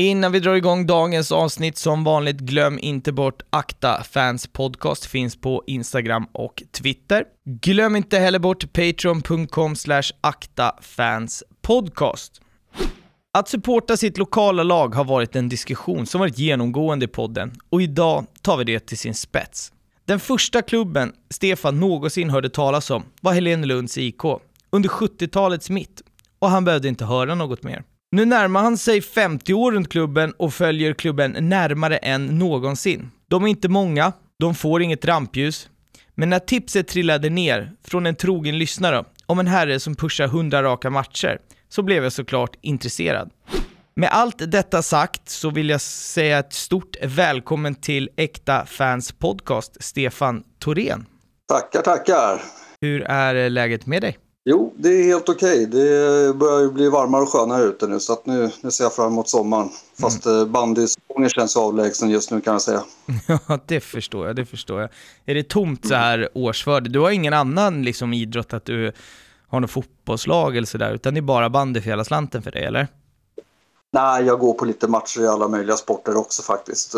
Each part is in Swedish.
Innan vi drar igång dagens avsnitt, som vanligt, glöm inte bort Akta Fans Podcast, finns på Instagram och Twitter. Glöm inte heller bort patreon.com slash aktafanspodcast. Att supporta sitt lokala lag har varit en diskussion som varit genomgående i podden och idag tar vi det till sin spets. Den första klubben Stefan någonsin hörde talas om var Helenelunds IK under 70-talets mitt och han behövde inte höra något mer. Nu närmar han sig 50 år runt klubben och följer klubben närmare än någonsin. De är inte många, de får inget rampljus, men när tipset trillade ner från en trogen lyssnare om en herre som pushar 100 raka matcher, så blev jag såklart intresserad. Med allt detta sagt så vill jag säga ett stort välkommen till Äkta Fans Podcast, Stefan Thorén. Tackar, tackar. Hur är läget med dig? Jo, det är helt okej. Det börjar ju bli varmare och skönare ute nu så att nu, nu ser jag fram emot sommaren. Fast mm. bandysäsongen känns avlägsen just nu kan jag säga. Ja, det förstår jag, det förstår jag. Är det tomt så här årsförd? Du har ingen annan liksom idrott att du har något fotbollslag eller sådär, utan det är bara bandy för hela slanten för dig, eller? Nej, jag går på lite matcher i alla möjliga sporter också faktiskt.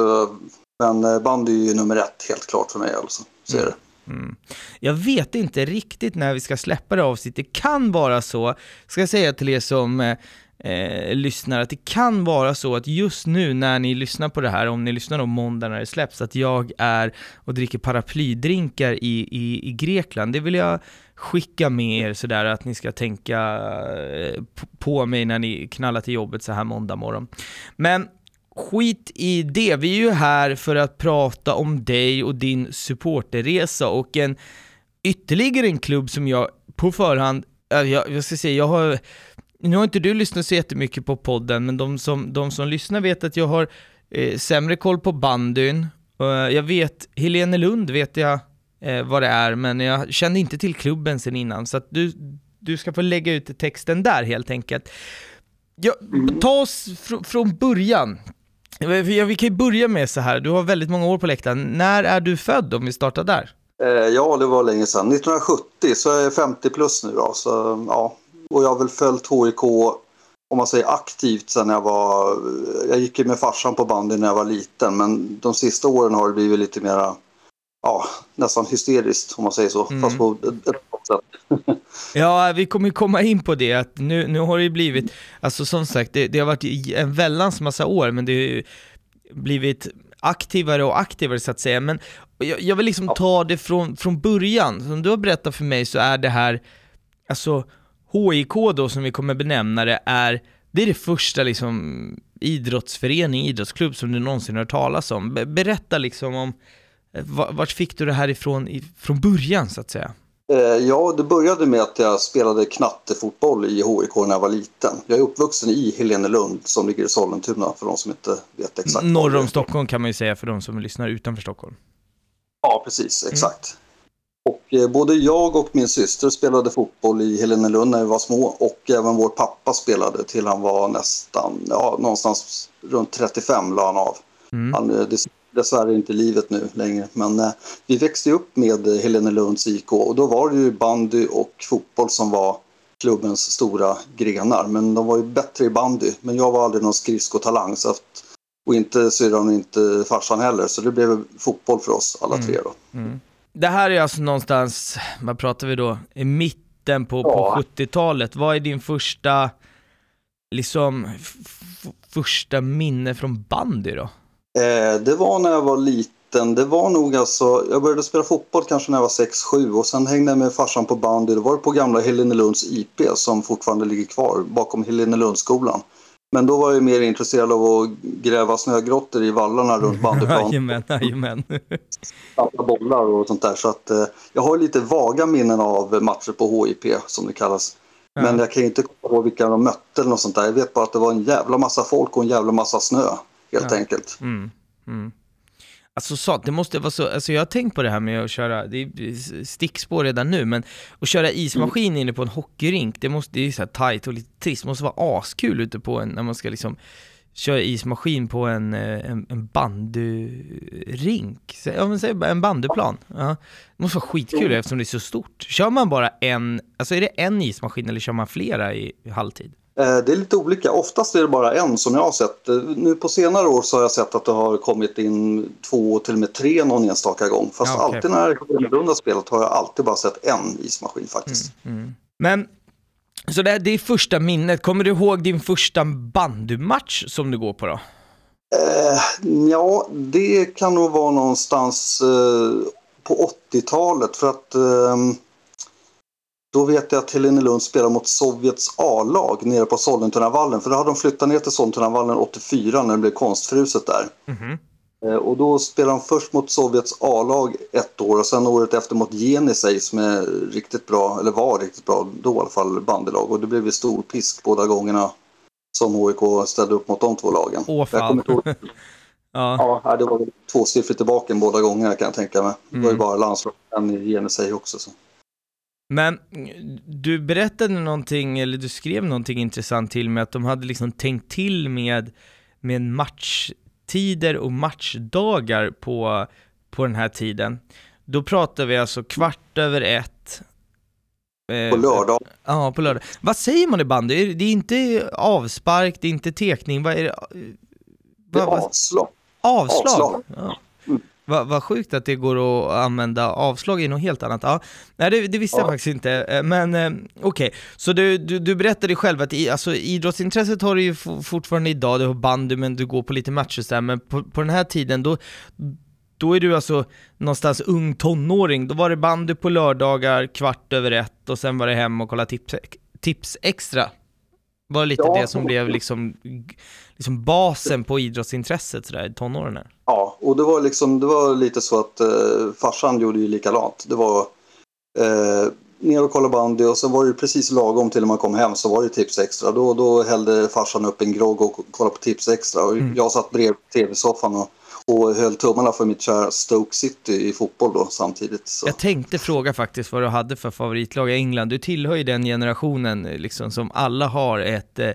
Men eh, bandy är ju nummer ett helt klart för mig alltså. Så är det. Mm. Mm. Jag vet inte riktigt när vi ska släppa det avsnittet. Det kan vara så, ska jag säga till er som eh, eh lyssnar, att det kan vara så att just nu när ni lyssnar på det här, om ni lyssnar om måndag när det släpps, att jag är och dricker paraplydrinkar i, i, i Grekland. Det vill jag skicka med er sådär att ni ska tänka eh, på mig när ni knallar till jobbet så här måndag morgon. Men skit i det, vi är ju här för att prata om dig och din supporterresa och en ytterligare en klubb som jag på förhand, jag, jag ska säga, jag har nu har inte du lyssnat så jättemycket på podden, men de som, de som lyssnar vet att jag har eh, sämre koll på bandyn. Uh, jag vet, Helene Lund vet jag eh, vad det är, men jag kände inte till klubben sen innan, så att du, du ska få lägga ut texten där helt enkelt. Ja, ta oss fr från början. Vi kan ju börja med så här, du har väldigt många år på läktaren. När är du född om vi startar där? Eh, ja, det var länge sedan. 1970, så är jag 50 plus nu då. Så, ja. Och jag har väl följt HIK, om man säger aktivt, sen jag var... Jag gick ju med farsan på bandy när jag var liten, men de sista åren har det blivit lite mera ja, nästan hysteriskt om man säger så. Mm. Fast på ett, sätt. ja, vi kommer komma in på det, att nu, nu har det blivit, alltså som sagt, det, det har varit en väldans massa år, men det har blivit aktivare och aktivare så att säga. Men jag, jag vill liksom ta det från, från början. Som du har berättat för mig så är det här, alltså HIK då som vi kommer benämna det, är, det är det första liksom idrottsförening, idrottsklubb som du någonsin har talas om. Berätta liksom om vart fick du det här ifrån från början så att säga? Eh, ja, det började med att jag spelade knattefotboll i HIK när jag var liten. Jag är uppvuxen i Helenelund som ligger i Sollentuna för de som inte vet exakt. Norr om Stockholm kan man ju säga för de som lyssnar utanför Stockholm. Ja, precis, mm. exakt. Mm. Och eh, både jag och min syster spelade fotboll i Helenelund när vi var små och även vår pappa spelade till han var nästan, ja, någonstans runt 35 la han av. Mm. Han, eh, det dessvärre inte livet nu längre. Men eh, vi växte upp med Helenelunds IK och då var det ju bandy och fotboll som var klubbens stora grenar. Men de var ju bättre i bandy. Men jag var aldrig någon skridskotalang. Så att, och inte syrran och inte farsan heller. Så det blev fotboll för oss alla mm. tre då. Mm. Det här är alltså någonstans, vad pratar vi då, i mitten på, ja. på 70-talet. Vad är din första, liksom, första minne från bandy då? Eh, det var när jag var liten. Det var nog alltså, jag började spela fotboll kanske när jag var 6-7 och sen hängde jag med farsan på bandy. Det var på gamla Helenelunds IP som fortfarande ligger kvar bakom Helenelundsskolan. Men då var jag mer intresserad av att gräva snögrottor i vallarna runt bandyplanen. Jajamän, jajamän. bollar och sånt där. Så att, eh, jag har lite vaga minnen av matcher på HIP som det kallas. Ja. Men jag kan inte komma ihåg vilka de mötte eller något sånt där. Jag vet bara att det var en jävla massa folk och en jävla massa snö helt ja. enkelt. Mm. Mm. Alltså så, det måste vara så, alltså jag har tänkt på det här med att köra, det är stickspår redan nu, men att köra ismaskin mm. inne på en hockeyrink, det, måste, det är så här tight och lite trist, det måste vara askul ute på en, när man ska liksom köra ismaskin på en, eh, en, en bandyrink, ja men säg en bandyplan. Ja. Det måste vara skitkul eftersom det är så stort. Kör man bara en, alltså är det en ismaskin eller kör man flera i, i halvtid? Eh, det är lite olika. Oftast är det bara en som jag har sett. Eh, nu på senare år så har jag sett att det har kommit in två, till och med tre någon enstaka gång. Fast ja, okay. alltid när jag har spelat har jag alltid bara sett en ismaskin faktiskt. Mm, mm. Men, så det, det är första minnet. Kommer du ihåg din första bandymatch som du går på då? Eh, ja, det kan nog vara någonstans eh, på 80-talet. För att eh, då vet jag att Helenelund spelade mot Sovjets A-lag nere på Sollentunavallen. För då hade de flyttat ner till Sollentunavallen 84 när det blev konstfruset där. Mm. Och då spelade de först mot Sovjets A-lag ett år och sen året efter mot Jenisej som är riktigt bra, eller var riktigt bra då i alla fall, bandelag. Och det blev ju stor pisk båda gångerna som HIK ställde upp mot de två lagen. Åh fan. ja. ja, det var tvåsiffrigt tillbaka båda gångerna kan jag tänka mig. Det var ju mm. bara landslagen i Jenisej också. Så. Men du berättade någonting, eller du skrev någonting intressant till mig, att de hade liksom tänkt till med, med matchtider och matchdagar på, på den här tiden. Då pratar vi alltså kvart över ett. Eh, på lördag. Ja, på lördag. Vad säger man i bandy? Det är inte avspark, det är inte tekning, vad är det? det är avslag. Avslag? avslag. Ja. Vad va sjukt att det går att använda avslag i något helt annat. Ja, nej, det, det visste ja. jag faktiskt inte. Eh, men eh, okej, okay. så du, du, du berättade själv att i, alltså, idrottsintresset har du ju fortfarande idag, du har bandy men du går på lite matcher där, men på, på den här tiden då, då är du alltså någonstans ung tonåring. Då var det bandy på lördagar, kvart över ett och sen var det hem och kolla tips, tips extra. Var lite ja. det som blev liksom, liksom basen på idrottsintresset sådär i tonåren? Ja, och det var, liksom, det var lite så att eh, farsan gjorde ju likadant. Det var eh, ner och kolla bandy och sen var det precis lagom till när man kom hem så var det tips extra. Då, då hällde farsan upp en grogg och kollade på tips extra. Och mm. Jag satt bredvid tv-soffan och, och höll tummarna för mitt kära Stoke City i fotboll då samtidigt. Så. Jag tänkte fråga faktiskt vad du hade för favoritlag i England. Du tillhör ju den generationen liksom, som alla har ett eh,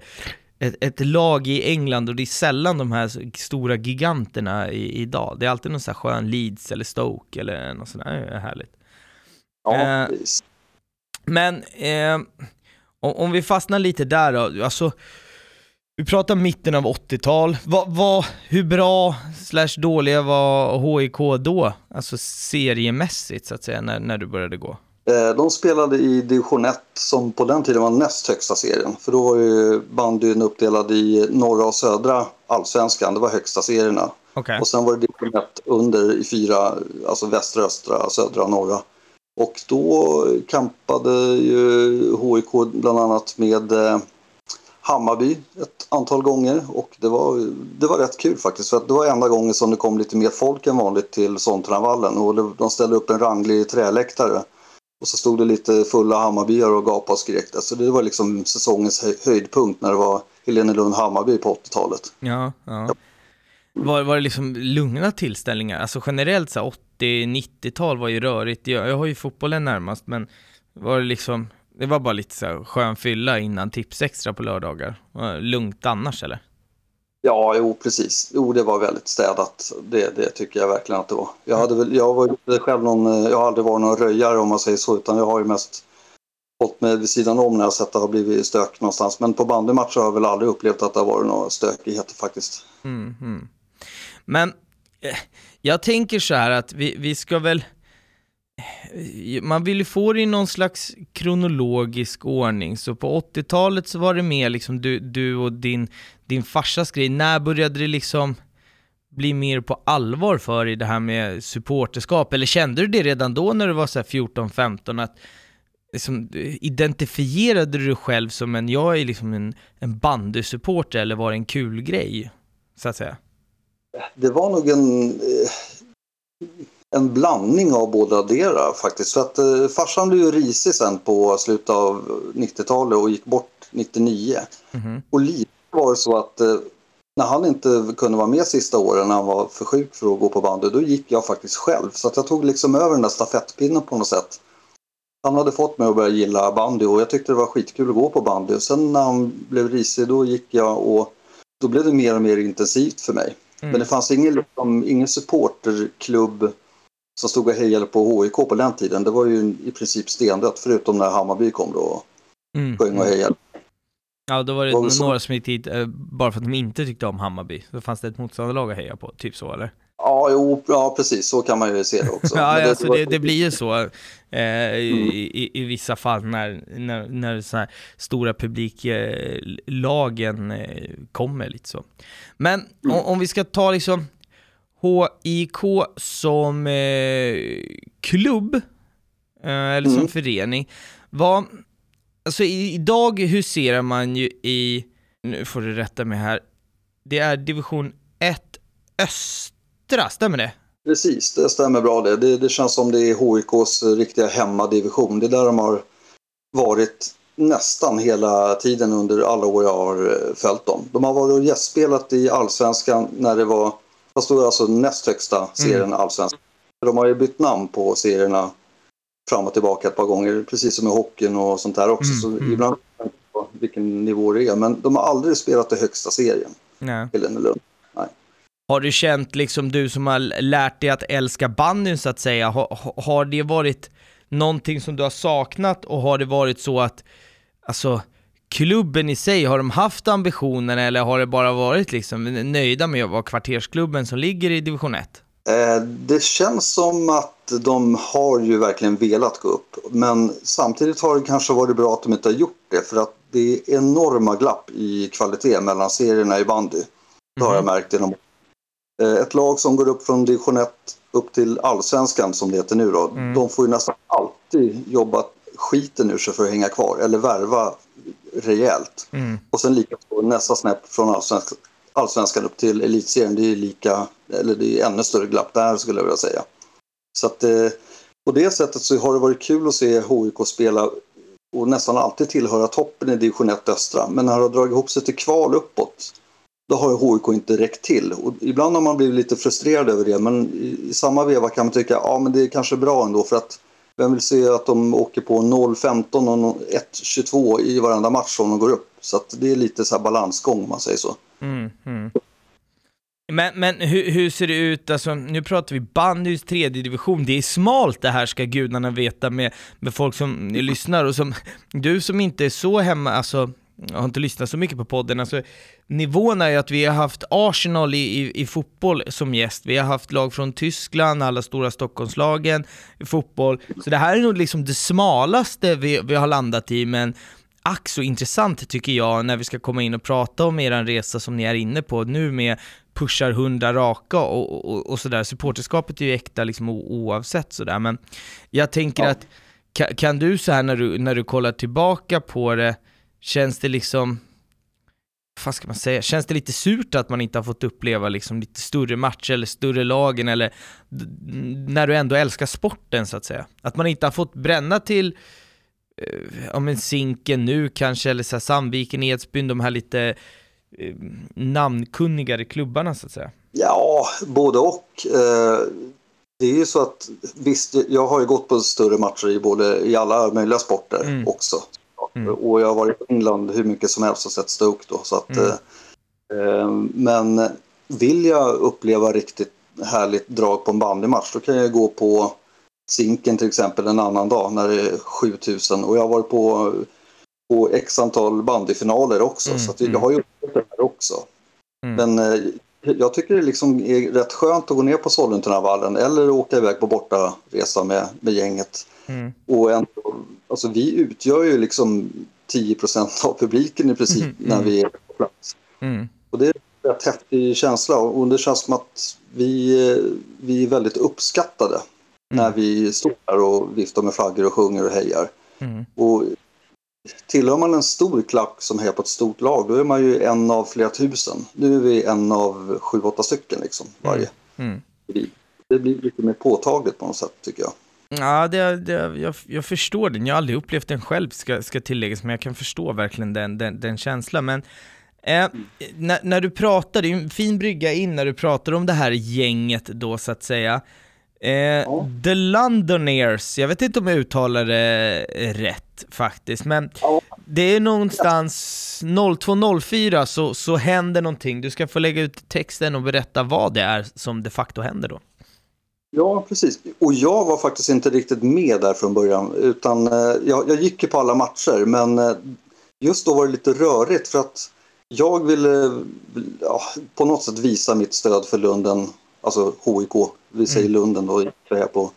ett, ett, lag i England och det är sällan de här stora giganterna i, idag. Det är alltid någon sån här skön Leeds eller Stoke eller något sånt där härligt. Ja, eh, men eh, om, om, vi fastnar lite där då, alltså vi pratar mitten av 80-tal. Vad, vad, hur bra slash dåliga var HIK då? Alltså seriemässigt så att säga, när, när du började gå? Eh, de spelade i division 1 som på den tiden var näst högsta serien. För då var ju bandyn uppdelad i norra och södra allsvenskan. Det var högsta serierna. Okay. Och sen var det division 1 under i fyra, alltså västra, östra, södra och norra. Och då kampade ju HIK bland annat med eh, Hammarby ett antal gånger och det var, det var rätt kul faktiskt för att det var enda gången som det kom lite mer folk än vanligt till Sontravallen och de ställde upp en ranglig träläktare och så stod det lite fulla Hammarbyar och gapade och skrek. Så det var liksom säsongens höjdpunkt när det var Helenelund-Hammarby på 80-talet. Ja, ja. Var, var det liksom lugna tillställningar? Alltså generellt så 80-90-tal var ju rörigt. Jag, jag har ju fotbollen närmast, men var det liksom, det var bara lite så här skön fylla innan tips extra på lördagar. Lugnt annars eller? Ja, jo precis. Jo, det var väldigt städat. Det, det tycker jag verkligen att det var. Jag, hade väl, jag var själv någon, jag har aldrig varit någon röjare om man säger så, utan jag har ju mest hållit mig vid sidan om när jag sett att det har blivit stök någonstans. Men på bandymatcher har jag väl aldrig upplevt att det har varit några stökigheter faktiskt. Mm, mm. Men eh, jag tänker så här att vi, vi ska väl man vill ju få det i någon slags kronologisk ordning, så på 80-talet så var det mer liksom du, du och din, din farsas grej. När började det liksom bli mer på allvar för dig det här med supporterskap? Eller kände du det redan då när du var så 14-15 att liksom, identifierade du dig själv som en, jag är liksom en, en bandysupporter eller var det en kul grej? Så att säga. Det var nog en eh, en blandning av båda dera faktiskt. För att eh, farsan blev ju risig sen på slutet av 90-talet och gick bort 99. Mm. Och lite var det så att eh, när han inte kunde vara med sista åren när han var för sjuk för att gå på bandy, då gick jag faktiskt själv. Så att jag tog liksom över den där stafettpinnen på något sätt. Han hade fått mig att börja gilla bandy och jag tyckte det var skitkul att gå på bandy. Och sen när han blev risig då gick jag och då blev det mer och mer intensivt för mig. Mm. Men det fanns ingen, liksom, ingen supporterklubb som stod och hejade på HIK på den tiden, det var ju i princip stendött förutom när Hammarby kom då och mm. sjöng och hejade. Ja, då var det, Var det så? några som gick dit eh, bara för att de inte tyckte om Hammarby. Så fanns det ett motståndarlag att heja på, typ så eller? Ja, jo, ja, precis. Så kan man ju se det också. ja, Men alltså det, det blir ju så eh, Mm. i, i, i vissa fall när, när, när så här stora publiklagen eh, kommer lite så. Men Mm. om, om vi ska ta liksom HIK som eh, klubb, eh, eller som Mm. förening, vad, alltså i, idag huserar man ju i, nu får du rätta mig här, det är division 1 östra, stämmer det? Precis, det stämmer bra det. det. Det känns som det är HIKs riktiga hemmadivision. Det är där de har varit nästan hela tiden under alla år jag har eh, följt dem. De har varit och gästspelat i allsvenskan när det var, fast då är alltså näst högsta serien allsvenskan. De har ju bytt namn på serierna fram och tillbaka ett par gånger, precis som i hockeyn och sånt där också. Mm, Så mm. ibland vet jag inte på vilken nivå det är, men de har aldrig spelat i högsta serien, Nej. Helenelund. Har du känt, liksom du som har lärt dig att älska bandyn så att säga, har, har- har det varit någonting som du har saknat och har det varit så att, alltså, klubben i sig, har de haft ambitionen eller har det bara varit liksom nöjda med att vara kvartersklubben som ligger i division 1? Eh, Det känns som att de har ju verkligen velat gå upp. Men samtidigt har det kanske varit bra att de inte har gjort det. För att det är enorma glapp i kvalitet mellan serierna i bandy. Det har jag märkt genom Eh, Ett lag som går upp från division 1 upp till allsvenskan som det heter nu då. Mm. De får ju nästan alltid jobba skiten ur sig för att hänga kvar. Eller värva rejält. Mm. Och sen lika nästa snäpp från allsvenskan, allsvenskan upp till elitserien. Det är lika, eller det är ännu större glapp där skulle jag vilja säga. Så att eh, på det sättet så har det varit kul att se HIK spela och nästan alltid tillhöra toppen i division 1 östra. Men när det har dragit ihop sig till kval uppåt då har HIK inte räckt till. Och ibland har man blivit lite frustrerad över det men i, i samma veva kan man tycka ja men det är kanske bra ändå för att vem vill se att de åker på 0-15 och 1-22 i varenda match om de går upp. Så att det är lite så här balansgång om man säger så. Mm, mm. Men, men hur, hur ser det ut, alltså, nu pratar vi bandys tredje division, det är smalt det här ska gudarna veta med, med folk som lyssnar och som, du som inte är så hemma, alltså, jag har inte lyssnat så mycket på podden, alltså nivån är ju att vi har haft Arsenal i, i, i fotboll som gäst, vi har haft lag från Tyskland, alla stora Stockholmslagen i fotboll, så det här är nog liksom det smalaste vi, vi har landat i, men ack så intressant tycker jag när vi ska komma in och prata om er resa som ni är inne på nu med pushar hundra raka och, och, och sådär. Supporterskapet är ju äkta liksom oavsett sådär, men jag tänker Ja. att kan, kan du så här när du, när du kollar tillbaka på det, känns det liksom vad ska man säga, känns det lite surt att man inte har fått uppleva liksom lite större matcher eller större lagen eller när du ändå älskar sporten så att säga? Att man inte har fått bränna till eh, ja men Zinken nu kanske, eller så här Sandviken, Edsbyn, de här lite eh, namnkunnigare klubbarna så att säga. Ja, både och. Eh, det är ju så att visst, jag har ju gått på större matcher i, både, i alla möjliga sporter Mm. också. Mm. Och jag har varit i England hur mycket som helst och sett Stoke då. Så att, Mm. eh, eh, men vill jag uppleva riktigt härligt drag på en bandymatch då kan jag gå på Zinken till exempel en annan dag när det är 7000 och jag har varit på, på x antal bandyfinaler också Mm, så att jag mm. har ju upplevt det här också. Mm. Men eh, jag tycker det liksom är rätt skönt att gå ner på Sollentunavallen eller åka iväg på bortaresa med, med gänget. Mm. Och ändå, alltså vi utgör ju liksom 10% av publiken i princip Mm, när mm. vi är på plats. Mm. Och det är en rätt häftig känsla och det känns som att vi, vi är väldigt uppskattade när vi står där och viftar med flaggor och sjunger och hejar. Mm. Och tillhör man en stor klack som hejar på ett stort lag då är man ju en av flera tusen. Nu är vi en av sju, åtta stycken liksom varje. Mm. Det blir lite mer påtagligt på något sätt tycker jag. Ja, det, det, jag, jag förstår den. Jag har aldrig upplevt den själv, ska, ska tilläggas, men jag kan förstå verkligen den, den, den känslan. Men eh, när, när du pratar, det är en fin brygga in när du pratar om det här gänget då, så att säga. Eh, The Londoners, jag vet inte om jag uttalar det rätt faktiskt, men Ja. det är någonstans 02.04 så, så händer någonting. Du ska få lägga ut texten och berätta vad det är som de facto händer då. Ja, precis. Och jag var faktiskt inte riktigt med där från början. Utan eh, jag, jag gick ju på alla matcher. Men eh, just då var det lite rörigt för att jag ville ja, på något sätt visa mitt stöd för Lunden, alltså HIK, vi säger mm. Lunden då, jag på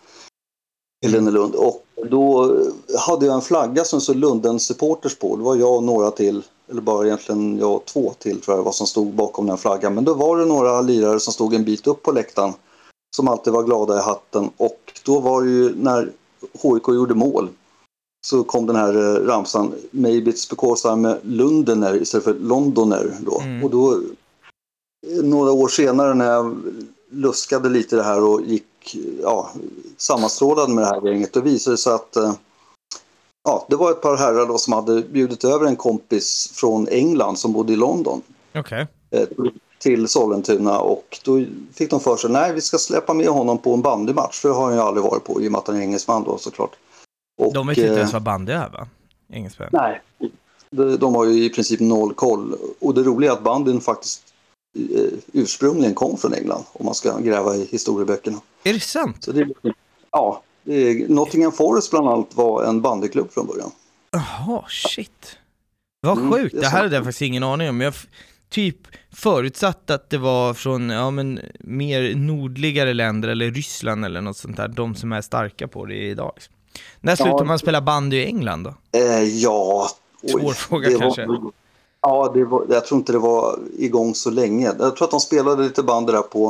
Helenelund. Och då hade jag en flagga som stod Lunden supporters på. Det var jag och några till, eller bara egentligen jag och två till tror jag var som stod bakom den flaggan. Men då var det några lirare som stod en bit upp på läktaren som alltid var glada i hatten. Och då var det ju när HIK gjorde mål så kom den här eh, ramsan Maybe it's because I'm Lundener istället för Londoner då. Mm. Och då några år senare när jag luskade lite det här och gick ja, sammanstrålad med det här gänget då visade det sig att eh, ja, det var ett par herrar då som hade bjudit över en kompis från England som bodde i London. Okay. Till Sollentuna och då fick de för sig nej vi ska släppa med honom på en bandymatch för det har han ju aldrig varit på i och med att han är engelsman då såklart. Och, de vet inte ens eh, vad bandy är va? Engelsmän? Nej, de, de har ju i princip noll koll. Och det roliga är att bandyn faktiskt eh, ursprungligen kom från England om man ska gräva i historieböckerna. Är det sant? Så det, ja, det, Nottingham Forest bland annat var en bandyklubb från början. Jaha, shit. Vad mm, sjukt, det, det här hade jag faktiskt ingen aning om. Jag typ förutsatt att det var från, ja men, mer nordligare länder eller Ryssland eller något sånt där, de som är starka på det idag. När slutar ja. man spela bandy i England då? Eh, ja... Svår fråga kanske. Var, ja, det var, jag tror inte det var igång så länge. Jag tror att de spelade lite bandy där på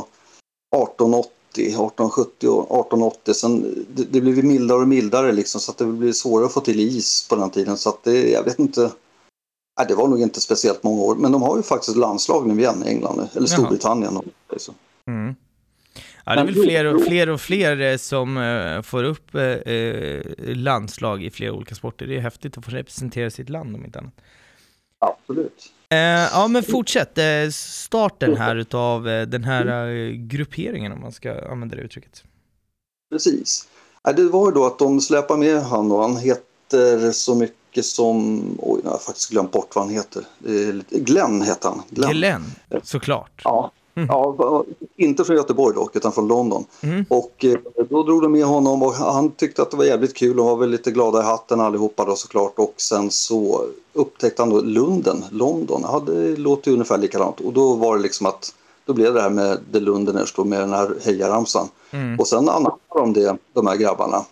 1880, 1870 och 1880. Sen, det, det blev mildare och mildare liksom så att det blev svårare att få till is på den tiden. Så att det, jag vet inte. Nej, det var nog inte speciellt många år. Men de har ju faktiskt landslag nu igen i England, eller Storbritannien. Och, så. Mm. Ja, det är väl fler och fler, och fler eh, som uh, får upp uh, landslag i flera olika sporter. Det är häftigt att få representera sitt land om inte annat. Absolut. Ja, men fortsätt. starten här utav den här grupperingen, om man ska använda det uttrycket. Precis. Det var ju då att de släpar med han och han heter så mycket som, oj, jag har faktiskt glömt bort vad han heter. Glenn heter han. Glenn, Glenn såklart. Ja, Mm. Ja, inte från Göteborg dock, utan från London. Mm. Och eh, då drog de med honom och han tyckte att det var jävligt kul och var väl lite glada i hatten allihopa då såklart. Och sen så upptäckte han då Lunden, London. Ja, det låter ungefär likadant. Och då var det liksom att då blev det här med The Londoners då med den här hejaramsan. Mm. Och sen anammade de det, de här grabbarna.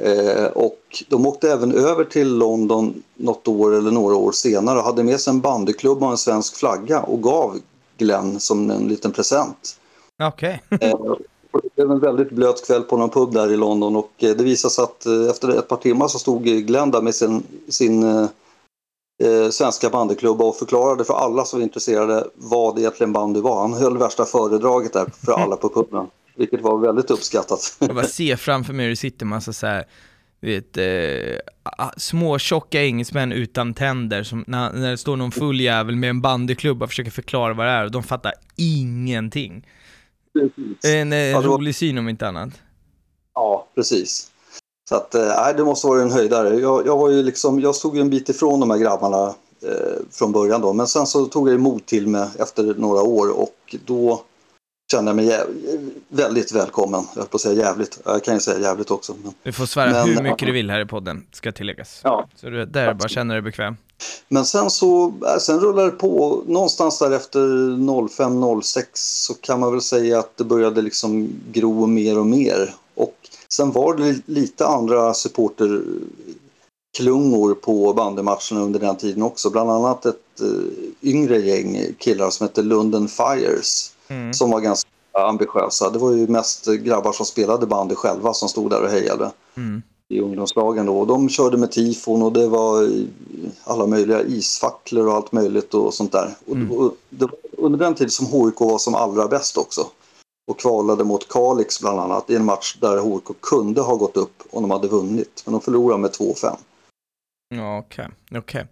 Eh, och de åkte även över till London något år eller några år senare och hade med sig en bandyklubb och en svensk flagga och gav Glenn som en liten present. Okej. Okay. Eh, det var en väldigt blöt kväll på någon pub där i London och eh, det visade sig att eh, efter ett par timmar så stod Glenn där med sin, sin eh, svenska bandyklubb och förklarade för alla som var intresserade vad egentligen bandy var. Han höll värsta föredraget där för alla på puben, vilket var väldigt uppskattat. Jag bara ser framför mig hur det sitter massa så här vet, eh, små tjocka engelsmän utan tänder som när, när det står någon full jävel med en bandyklubba och försöker förklara vad det är och de fattar ingenting. Precis. En eh, alltså, rolig syn om inte annat. Ja, precis. Så att, eh, det måste vara en höjdare. Jag, jag var ju liksom, jag stod ju en bit ifrån de här grabbarna eh, från början då, men sen så tog jag emot till mig efter några år och då kände jag mig väldigt välkommen. Jag höll på att säga jävligt. Jag kan ju säga jävligt också. Men, du får svära men, hur mycket du vill här i podden, ska tilläggas. Ja, så du där bara känner dig bekväm. Men sen så, äh, sen rullar det på. Någonstans där efter 05-06 så kan man väl säga att det började liksom gro mer och mer. Och sen var det lite andra supporterklungor på bandymatcherna under den tiden också. Bland annat ett uh, yngre gäng killar som hette Lunden Fires mm. som var ganska ambitiösa. Det var ju mest grabbar som spelade bandy själva som stod där och hejade mm. i ungdomslagen. Då. Och de körde med tifon och det var alla möjliga isfacklor och allt möjligt och sånt där. Mm. Och det var under den tid som HIK var som allra bäst också. Och kvalade mot Kalix bland annat i en match där HIK kunde ha gått upp om de hade vunnit. Men de förlorade med 2-5. Ja, okej. Okay. okay.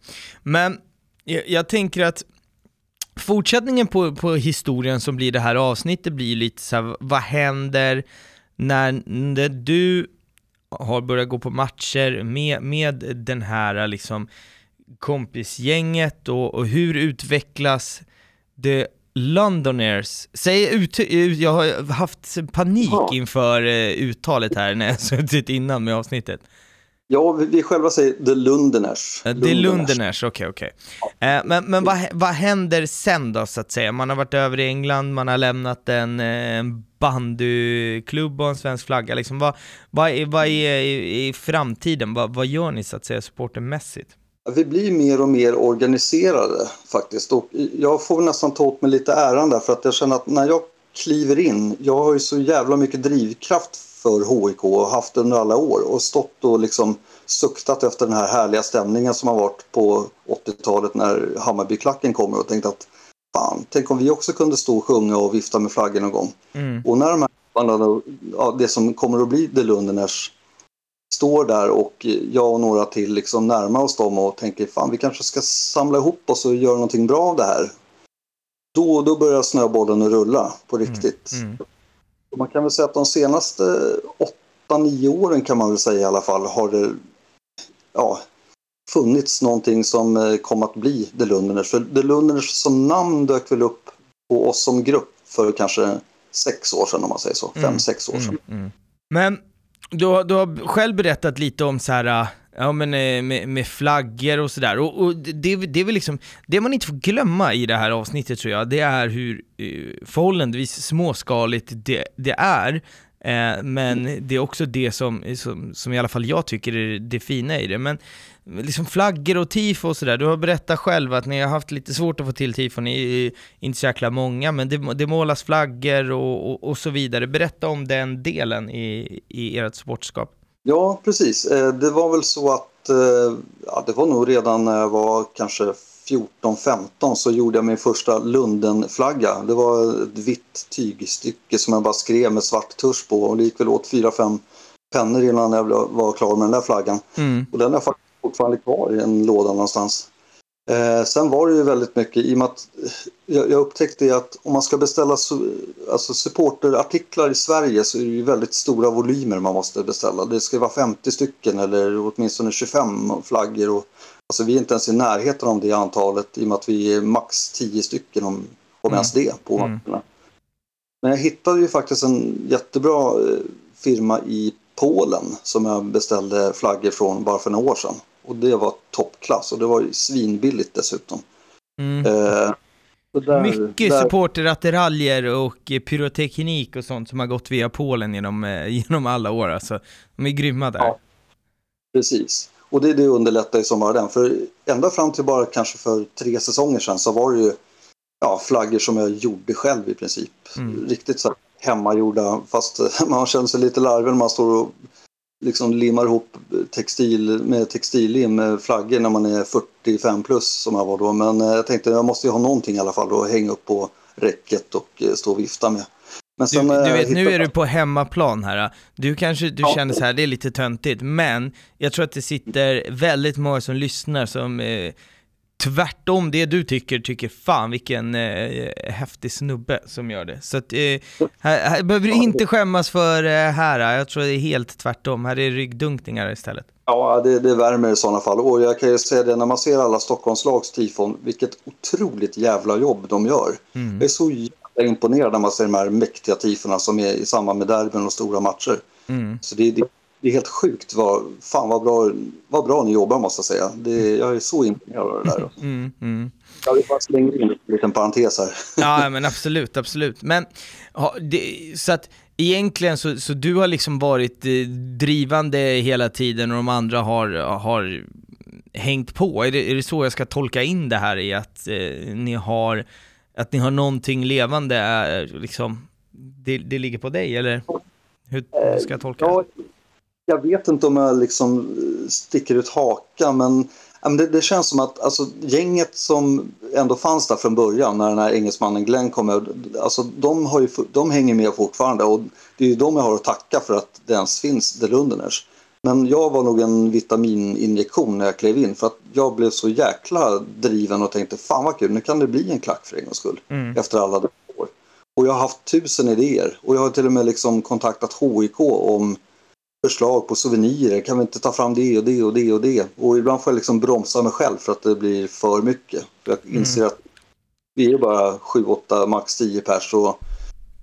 Men jag, jag tänker att fortsättningen på, på historien som blir det här avsnittet blir lite så här, vad händer när, när du har börjat gå på matcher med, med den här liksom kompisgänget och, och hur utvecklas The Londoners, säg ut, jag har haft panik inför uh, uttalet här när jag suttit innan med avsnittet. Ja, vi, själva säger The Lunderners. Eh, Det är Lunderners, okej okej. Eh, Men, men vad, vad händer sen då så att säga? Man har varit över i England, man har lämnat en, eh, en bandyklubb och en svensk flagga. Liksom, vad, vad, är, vad är i, i framtiden? Vad, vad gör ni så att säga supportermässigt? Vi blir mer och mer organiserade faktiskt. Och jag får nästan ta åt mig lite äran där för att jag känner att när jag kliver in, jag har ju så jävla mycket drivkraft för HIK och haft under alla år och stått och liksom suktat efter den här härliga stämningen som har varit på 80-talet när Hammarbyklacken kommer och tänkt att fan, tänk om vi också kunde stå och sjunga och vifta med flaggor någon gång. Mm. Och när de här bandana, ja, det som kommer att bli The Lunderners står där och jag och några till liksom närmar oss dem och tänker fan vi kanske ska samla ihop oss och göra någonting bra av det här. Då, då börjar snöbollen att rulla på riktigt. Mm. Och Man kan väl säga att de senaste 8-9 åren kan man väl säga i alla fall har det ja, funnits någonting som eh, kom att bli The Lunderners. För The Lunderners som namn dök väl upp på oss som grupp för kanske sex år sedan om man säger så. Fem, Mm. sex år sedan. Mm, mm. Men du, har- du har själv berättat lite om så här, äh, ja men eh, med, med flaggor och sådär. Och, och det, det är väl liksom, det man inte får glömma i det här avsnittet tror jag, det är hur eh, förhållandevis småskaligt det, det är. Eh, men det är också det som, som, som i alla fall jag tycker är det fina i det. Men liksom flaggor och tifo och sådär, du har berättat själv att ni har haft lite svårt att få till tifo, ni är inte så jäkla många, men det, det målas flaggor och, och, och så vidare. Berätta om den delen i, i ert sportskap. Ja, precis. Eh, Det var väl så att eh, ja, det var nog redan när jag var kanske 14-15 så gjorde jag min första Lundenflagga. Det var ett vitt tygstycke som jag bara skrev med svart tusch på och det gick väl åt 4-5 pennor innan jag var klar med den där flaggan. Mm. Och den är faktiskt fortfarande kvar i en låda någonstans. Eh, sen var det ju väldigt mycket i och med att eh, jag, jag upptäckte att om man ska beställa su, alltså supporterartiklar i Sverige så är det ju väldigt stora volymer man måste beställa. Det ska vara 50 stycken eller åtminstone 25 flaggor. Och, alltså vi är inte ens i närheten om det antalet i och med att vi är max 10 stycken om, om Mm. ens det på Mm. matcherna. Men jag hittade ju faktiskt en jättebra eh, firma i Polen som jag beställde flaggor från bara för några år sedan. Och det var toppklass och det var ju svinbilligt dessutom. Mm. Eh, där- Mycket där- supporterattiraljer och pyroteknik och sånt som har gått via Polen genom, eh, genom alla år. Alltså, de är grymma där. Ja. Precis. Och det, det underlättar ju som bara den. För ända fram till bara kanske för tre säsonger sedan så var det ju ja, flaggor som jag gjorde själv i princip. Mm. Riktigt så hemmagjorda fast man känner sig lite larvig när man står och liksom limmar ihop textil med textillim med flaggor när man är 45 plus som jag var då. Men eh, jag tänkte jag måste ju ha någonting i alla fall att hänga upp på räcket och eh, stå och vifta med. Men Du, sen, eh, du vet, nu är du på hemmaplan här. Du kanske du Ja. känner så här, det är lite töntigt, men jag tror att det sitter väldigt många som lyssnar som eh, tvärtom det du tycker, tycker fan vilken eh, häftig snubbe som gör det. Så att, eh, här, här behöver du inte skämmas för eh, här, jag tror det är helt tvärtom. Här är ryggdunkningar istället. Ja, det, det värmer i sådana fall. Och jag kan ju säga det när man ser alla Stockholmslags tifon, vilket otroligt jävla jobb de gör. Mm. Jag är så jävla imponerad när man ser de här mäktiga tifona som är i samband med derbyn och stora matcher. Mm. Så det, det, det är helt sjukt vad, fan vad bra, vad bra ni jobbar måste jag säga. Det, jag är så imponerad av det där. Mm, mm. Jag vill bara slänga in en liten parentes här. Ja, men absolut, absolut. Men ha, det, så att egentligen så, så du har liksom varit eh, drivande hela tiden och de andra har, har hängt på. Är det, är det så jag ska tolka in det här i att eh, ni har att ni har någonting levande, eh, liksom, det, det ligger på dig eller? Hur, hur ska jag tolka det? Ja, jag vet inte om jag liksom eh, sticker ut hakan men, det, det känns som att alltså, gänget som ändå fanns där från början när den här engelsmannen Glenn kom över, alltså, de, har ju, de hänger med fortfarande och det är ju de jag har att tacka för att det ens finns The Lunderners. Men jag var nog en vitamininjektion när jag klev in för att jag blev så jäkla driven och tänkte fan vad kul, nu kan det bli en klack för en gångs skull Mm. efter alla år. Och jag har haft tusen idéer och jag har till och med liksom kontaktat HIK om förslag på souvenirer. Kan vi inte ta fram det och det och det och det? Och ibland får jag liksom bromsa mig själv för att det blir för mycket. Jag inser att vi är bara 7, 8, max 10 pers och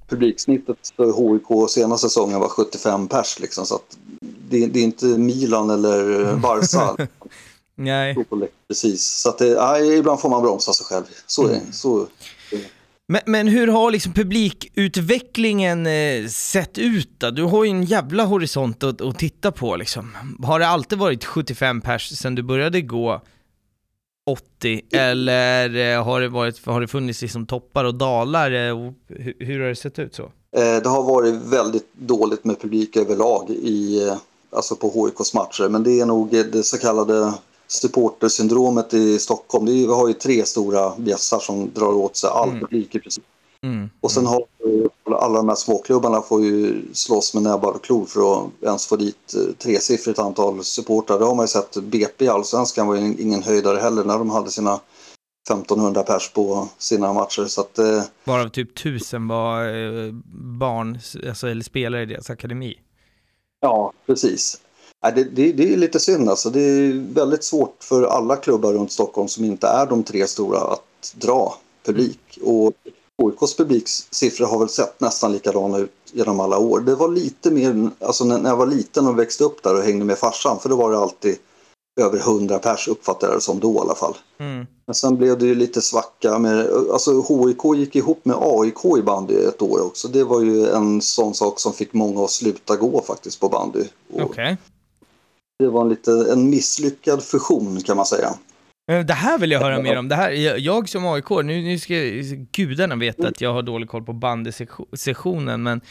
publiksnittet för HIK senaste säsongen var 75 pers liksom. Så att det, det är inte Milan eller Barca. Nej. Precis, så att det, ja, ibland får man bromsa sig själv. Så är det. Mm. Så, Men, men hur har liksom publikutvecklingen eh, sett ut då? Du har ju en jävla horisont att, att titta på liksom. Har det alltid varit 75 pers sedan du började gå 80? Eller eh, har det, varit, har det funnits liksom toppar och dalar? eh, hur, hur har det sett ut så? Det har varit väldigt dåligt med publik överlag i, alltså på HIKs matcher. Men det är nog det så kallade supportersyndromet i Stockholm. Det är, vi har ju tre stora bjässar som drar åt sig all Mm. publik i princip. Mm. Och sen har vi- alla de här småklubbarna får ju slåss med näbbar och klor för att ens få dit eh, tresiffrigt antal supportrar. Det har man ju sett. BP i Allsvenskan var ju ingen höjdare heller när de hade sina 1500 pers på sina matcher. Så att, eh, Varav typ tusen var eh, barn, alltså, eller spelare i deras akademi. Ja, precis. Nej, det, det, det är lite synd alltså. Det är väldigt svårt för alla klubbar runt Stockholm som inte är de tre stora att dra publik. Och HIKs publiksiffror har väl sett nästan likadana ut genom alla år. Det var lite mer, alltså när jag var liten och växte upp där och hängde med farsan, för då var det alltid över 100 pers uppfattade jag det som då i alla fall. Mm. Men sen blev det ju lite svacka med, alltså HIK gick ihop med AIK i bandy ett år också. Det var ju en sån sak som fick många att sluta gå faktiskt på bandy. Okej. Det var en lite en misslyckad fusion kan man säga. Men Det här vill jag höra mer om. Det här, jag, som AIK, nu, nu ska gudarna veta att jag har dålig koll på bandysessionen, men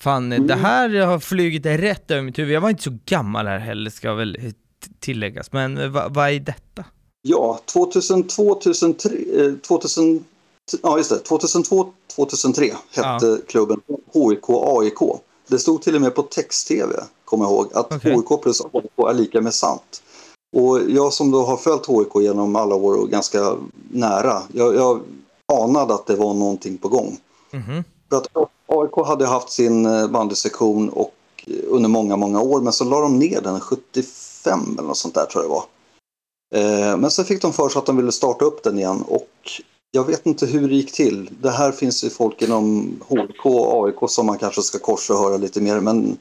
fan, det här har flugit rätt över mitt huvud. Jag var inte så gammal här heller, ska väl tilläggas. Men eh, vad vad är detta? Ja, 2002, 2003, eh, 2000, ja just det, 2002, 2003 hette klubben HIK AIK. Det stod till och med på text-tv, kommer jag ihåg, att Okej. HIK plus AIK är lika med sant. Och jag som då har följt HIK genom alla år och ganska nära, jag, jag anade att det var någonting på gång. Mhm. För att AIK hade haft sin eh, bandysektion och eh, under många, många år, men så la de ner den 75 eller något sånt där tror jag det var. Eh, Men sen fick de för sig att de ville starta upp den igen och jag vet inte hur det gick till. Det här finns ju folk inom HK och AIK som man kanske ska korsa och höra lite mer, men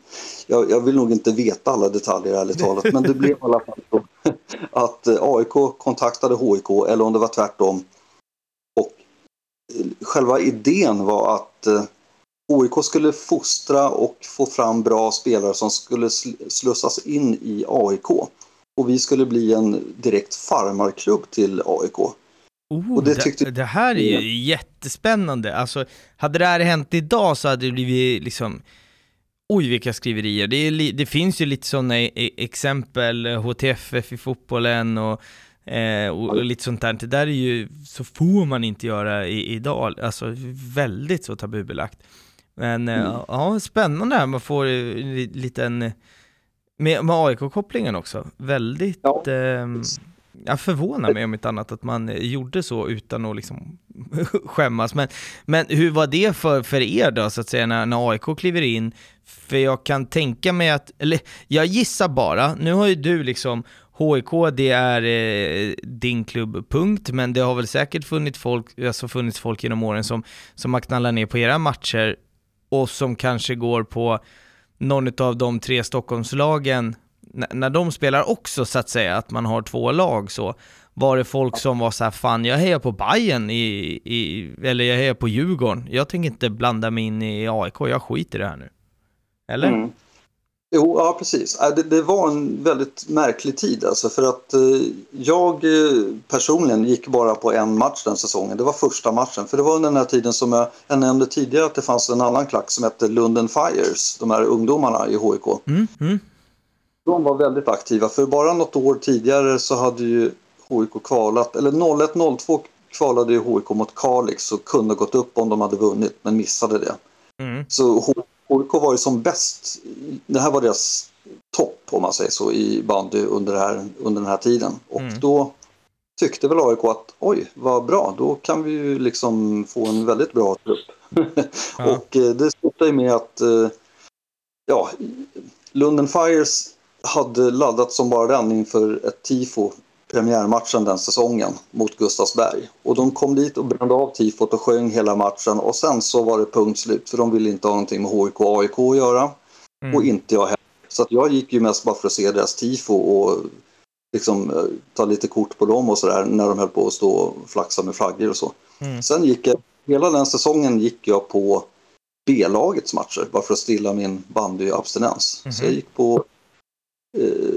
jag, jag vill nog inte veta alla detaljer ärligt talat. Men det blev i alla fall så att eh, AIK kontaktade HIK, eller om det var tvärtom. Och eh, själva idén var att eh, OIK skulle fostra och få fram bra spelare som skulle sl- slussas in i AIK. Och vi skulle bli en direkt farmarklubb till AIK. Oh, Och det det, det här är ju jättespännande. Alltså, hade det här hänt idag så hade det blivit liksom Oj vilka skriverier. Det, är det finns ju lite sådana e- exempel, HTFF i fotbollen och, eh, och, och lite sånt där. Det där är ju, så får man inte göra i, idag, alltså väldigt så tabubelagt. Men eh, Mm. ja, spännande här, man får eh, en li- liten, med, med AIK-kopplingen också, väldigt, Ja. ehm, jag förvånar mig om inte annat att man eh, gjorde så utan att liksom skämmas. Men, men hur var det för, för er då, så att säga, när, när AIK kliver in? För jag kan tänka mig att, eller jag gissar bara, nu har ju du liksom HIK, det är eh, din klubb, punkt, men det har väl säkert funnits folk, alltså funnits folk genom åren som, som har knallat ner på era matcher och som kanske går på någon av de tre Stockholmslagen när de spelar också så att säga, att man har två lag så, var det folk som var så här, fan jag hejar på Bayern i, i, eller jag hejar på Djurgården, jag tänker inte blanda mig in i AIK, jag skiter i det här nu. Eller? Mm. Jo, ja precis. Äh, Det, det var en väldigt märklig tid alltså för att eh, jag eh, personligen gick bara på en match den säsongen. Det var första matchen. För det var under den här tiden som jag, jag nämnde tidigare att det fanns en annan klack som hette Lunden Fires, de här ungdomarna i HIK. Mm, mm, De var väldigt aktiva. För bara något år tidigare så hade ju HIK kvalat, eller 01-02 kvalade ju HIK mot Kalix och kunde gått upp om de hade vunnit men missade det. mm, Så HIK var ju som bäst, det här var deras topp om man säger så i bandy under, här, under den här tiden. Och Mm. då tyckte väl AIK att oj vad bra, då kan vi ju liksom få en väldigt bra trupp. Ja. och eh, det slutade ju med att eh, ja, Lunden Fires hade laddat som bara den inför ett tifo premiärmatchen den säsongen mot Gustavsberg. Och de kom dit och brände av tifot och sjöng hela matchen och sen så var det punkt slut för de ville inte ha någonting med HIK och AIK att göra mm. och inte jag heller. Så att jag gick ju mest bara för att se deras tifo och liksom eh, ta lite kort på dem och sådär när de höll på att stå och flaxa med flaggor och så. Mm. Sen gick jag, hela den säsongen gick jag på B-lagets matcher bara för att stilla min bandyabstinens. Så jag gick på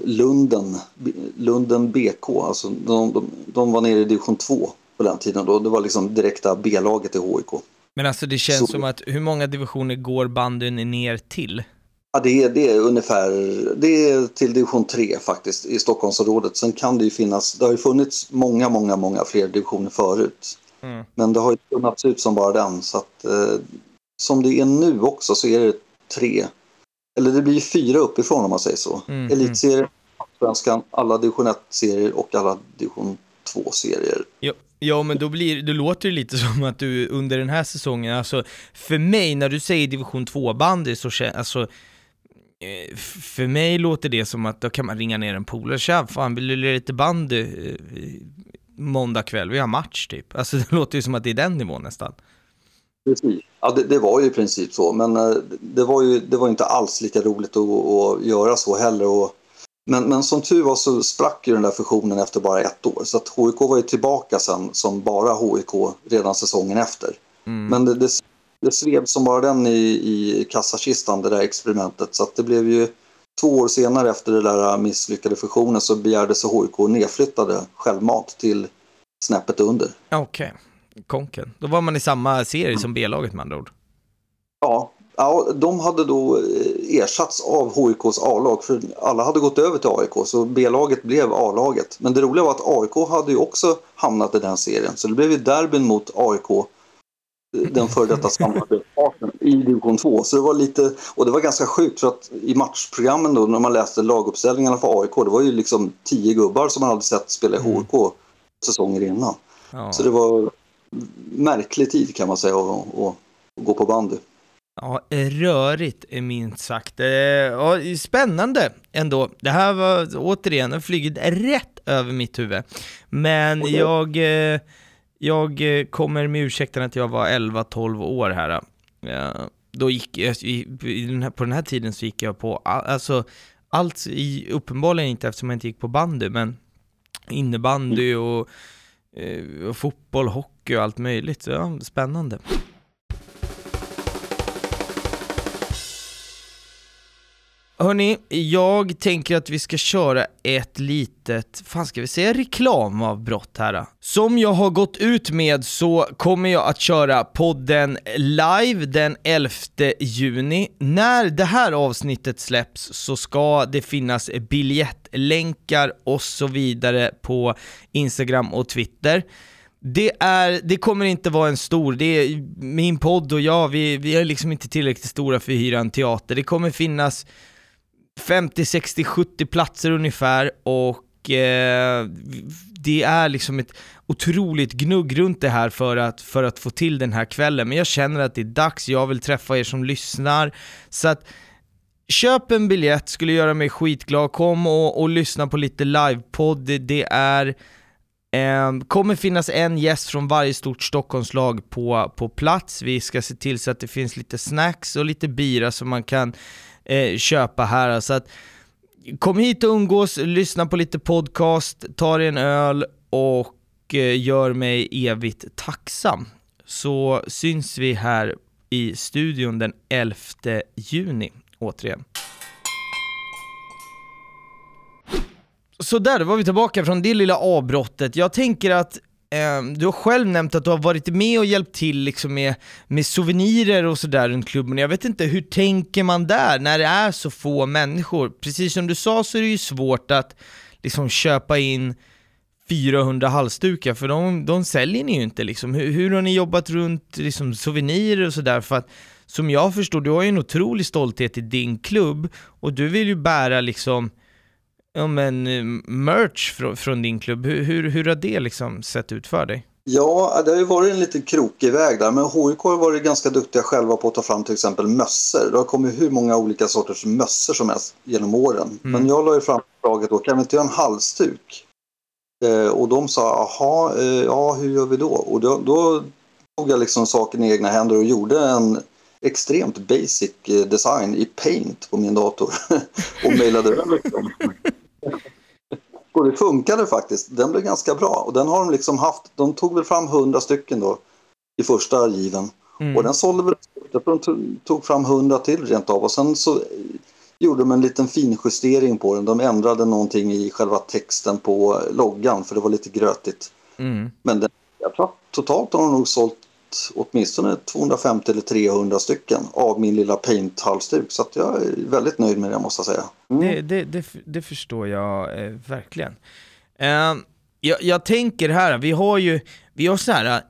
Lunden, B- Lunden BK, alltså de, de, de var nere i division 2 på den tiden då. Det var liksom direkta B-laget i HIK. Men alltså det känns Så- som att, hur många divisioner går bandyn ner till? Ja, det, är, det är ungefär det är till division 3 faktiskt i Stockholmsområdet. Sen kan det ju finnas, det har ju funnits många, många, många fler divisioner förut. Mm. Men det har ju tunnats ut som bara den. Så att, eh, som det är nu också så är det tre, eller det blir fyra uppifrån om man säger så. Mm, Elitserien, Svenskan, alla division 1-serier och alla division 2-serier. Ja, ja, men då, blir, då låter det lite som att du under den här säsongen, alltså för mig när du säger division 2-bandy så känns, alltså eh, för mig låter det som att då kan man ringa ner en polare, tja fan vill du lira lite bandy eh, måndag kväll, vi har match typ. Alltså det låter ju som att det är den nivån nästan. Precis. Ja, det, det var ju i princip så, men eh, det var ju det var inte alls lika roligt att, att göra så heller. Och, men, men som tur var så sprack ju den där fusionen efter bara ett år. Så att HIK var ju tillbaka sen som bara HIK redan säsongen efter. Mm. Men det, det, det svev som bara den i, i kassakistan, det där experimentet. Så att det blev ju två år senare efter den där misslyckade fusionen så begärde sig HIK nedflyttade självmant till snäppet under. Okej, konken. Då var man i samma serie som B-laget med andra ord. Ja, ja, de hade då eh, ersatts av HIKs A-lag för alla hade gått över till AIK så B-laget blev A-laget. Men det roliga var att AIK hade ju också hamnat i den serien så det blev ju derbyn mot AIK eh, den före detta samarbetspartnern i division 2. Så det var lite, och det var ganska sjukt för att i matchprogrammen då när man läste laguppställningarna för AIK det var ju liksom tio gubbar som man hade sett spela i HIK säsonger innan. Ja. Så det var märklig tid kan man säga att, gå på bandy. Ja, rörigt är minst sagt. Eh, Ja, spännande ändå. Det här var återigen, flugit rätt över mitt huvud. Men Okej. jag, eh, jag eh, kommer med ursäkten att jag var 11-12 år här. Då gick jag, på den här tiden så gick jag på, all- alltså allt, uppenbarligen inte eftersom jag inte gick på bandy, men innebandy och, eh, och fotboll, hockey och allt möjligt. Ja, spännande. Hörni, jag tänker att vi ska köra ett litet, fan ska vi säga reklamavbrott här då? Som jag har gått ut med så kommer jag att köra podden live den 11 juni. När det här avsnittet släpps så ska det finnas biljettlänkar och så vidare på Instagram och Twitter. Det, är, det kommer inte vara en stor, det är min podd och jag, vi, vi är liksom inte tillräckligt stora för att hyra en teater. Det kommer finnas 50, 60, 70 platser ungefär och eh, det är liksom ett otroligt gnugg runt det här för att, för att få till den här kvällen. Men jag känner att det är dags, jag vill träffa er som lyssnar. Så att köp en biljett, skulle göra mig skitglad. Kom och, och lyssna på lite livepodd. Det, det är Eh, kommer finnas en gäst från varje stort Stockholmslag på, på plats. Vi ska se till så att det finns lite snacks och lite bira som man kan eh, köpa här. Så att, kom hit och umgås, lyssna på lite podcast, ta dig en öl och eh, gör mig evigt tacksam. Så syns vi här i studion den 11 juni återigen. Så där, då var vi tillbaka från det lilla avbrottet. Jag tänker att eh, du har själv nämnt att du har varit med och hjälpt till liksom med, med souvenirer och sådär runt klubben. Jag vet inte, hur tänker man där när det är så få människor? Precis som du sa så är det ju svårt att liksom köpa in 400 halsdukar, för de, de säljer ni ju inte liksom. Hur, hur har ni jobbat runt liksom, souvenirer och sådär? För att som jag förstår, du har ju en otrolig stolthet i din klubb och du vill ju bära liksom ja, men, eh, merch från, från din klubb. Hur, hur, hur har det liksom sett ut för dig? Ja, det har ju varit en liten krokig väg där. Men HIK har varit ganska duktiga själva på att ta fram till exempel mössor. Det har kommit hur många olika sorters mössor som helst genom åren. Mm. Men jag la ju fram förslaget då, kan vi inte göra en halsduk? Eh, och de sa, jaha, eh, ja hur gör vi då? Och då, då tog jag liksom saken i egna händer och gjorde en, extremt basic eh, design i Paint på min dator och mejlade över dem. Och det funkade faktiskt. Den blev ganska bra och den har de liksom haft. De tog väl fram hundra stycken då i första given. Mm. Och den sålde väl, jag tror de tog fram hundra till rent av och sen så gjorde de en liten finjustering på den. De ändrade någonting i själva texten på loggan för det var lite grötigt. Mm. Men den, jag tror totalt har de nog sålt åtminstone 250 eller 300 stycken av min lilla Paint-halsduk. Så att jag är väldigt nöjd med det måste jag säga. Mm. Det, det, det, det, förstår jag eh, verkligen. Eh, jag, jag, tänker här, vi har ju, vi har så här,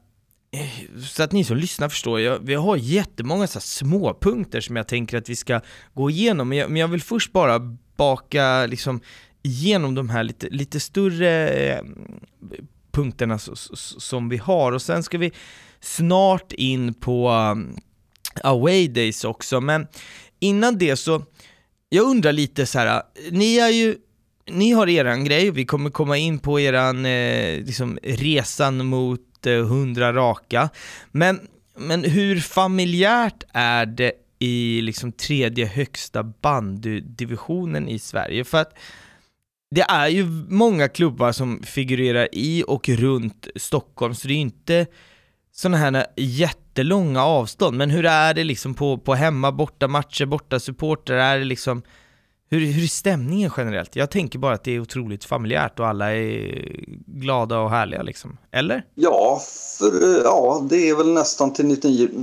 eh, så att ni som lyssnar förstår, jag, vi har jättemånga så här små punkter som jag tänker att vi ska gå igenom, men jag, men jag vill först bara baka liksom igenom de här lite, lite större eh, punkterna som vi har. Och sen ska vi snart in på um, away days också, men innan det så, jag undrar lite så här, uh, ni är ju ni har eran grej, vi kommer komma in på eran eh, liksom, resan mot eh, 100 raka, men, men hur familjärt är det i liksom tredje högsta bandydivisionen i Sverige? För att det är ju många klubbar som figurerar i och runt Stockholm, så det är ju inte sådana här jättelånga avstånd, men hur är det liksom på, på hemma, borta matcher, borta supporter, är det liksom hur, hur är stämningen generellt? Jag tänker bara att det är otroligt familjärt och alla är glada och härliga liksom. Eller? Ja, för, ja det är väl nästan till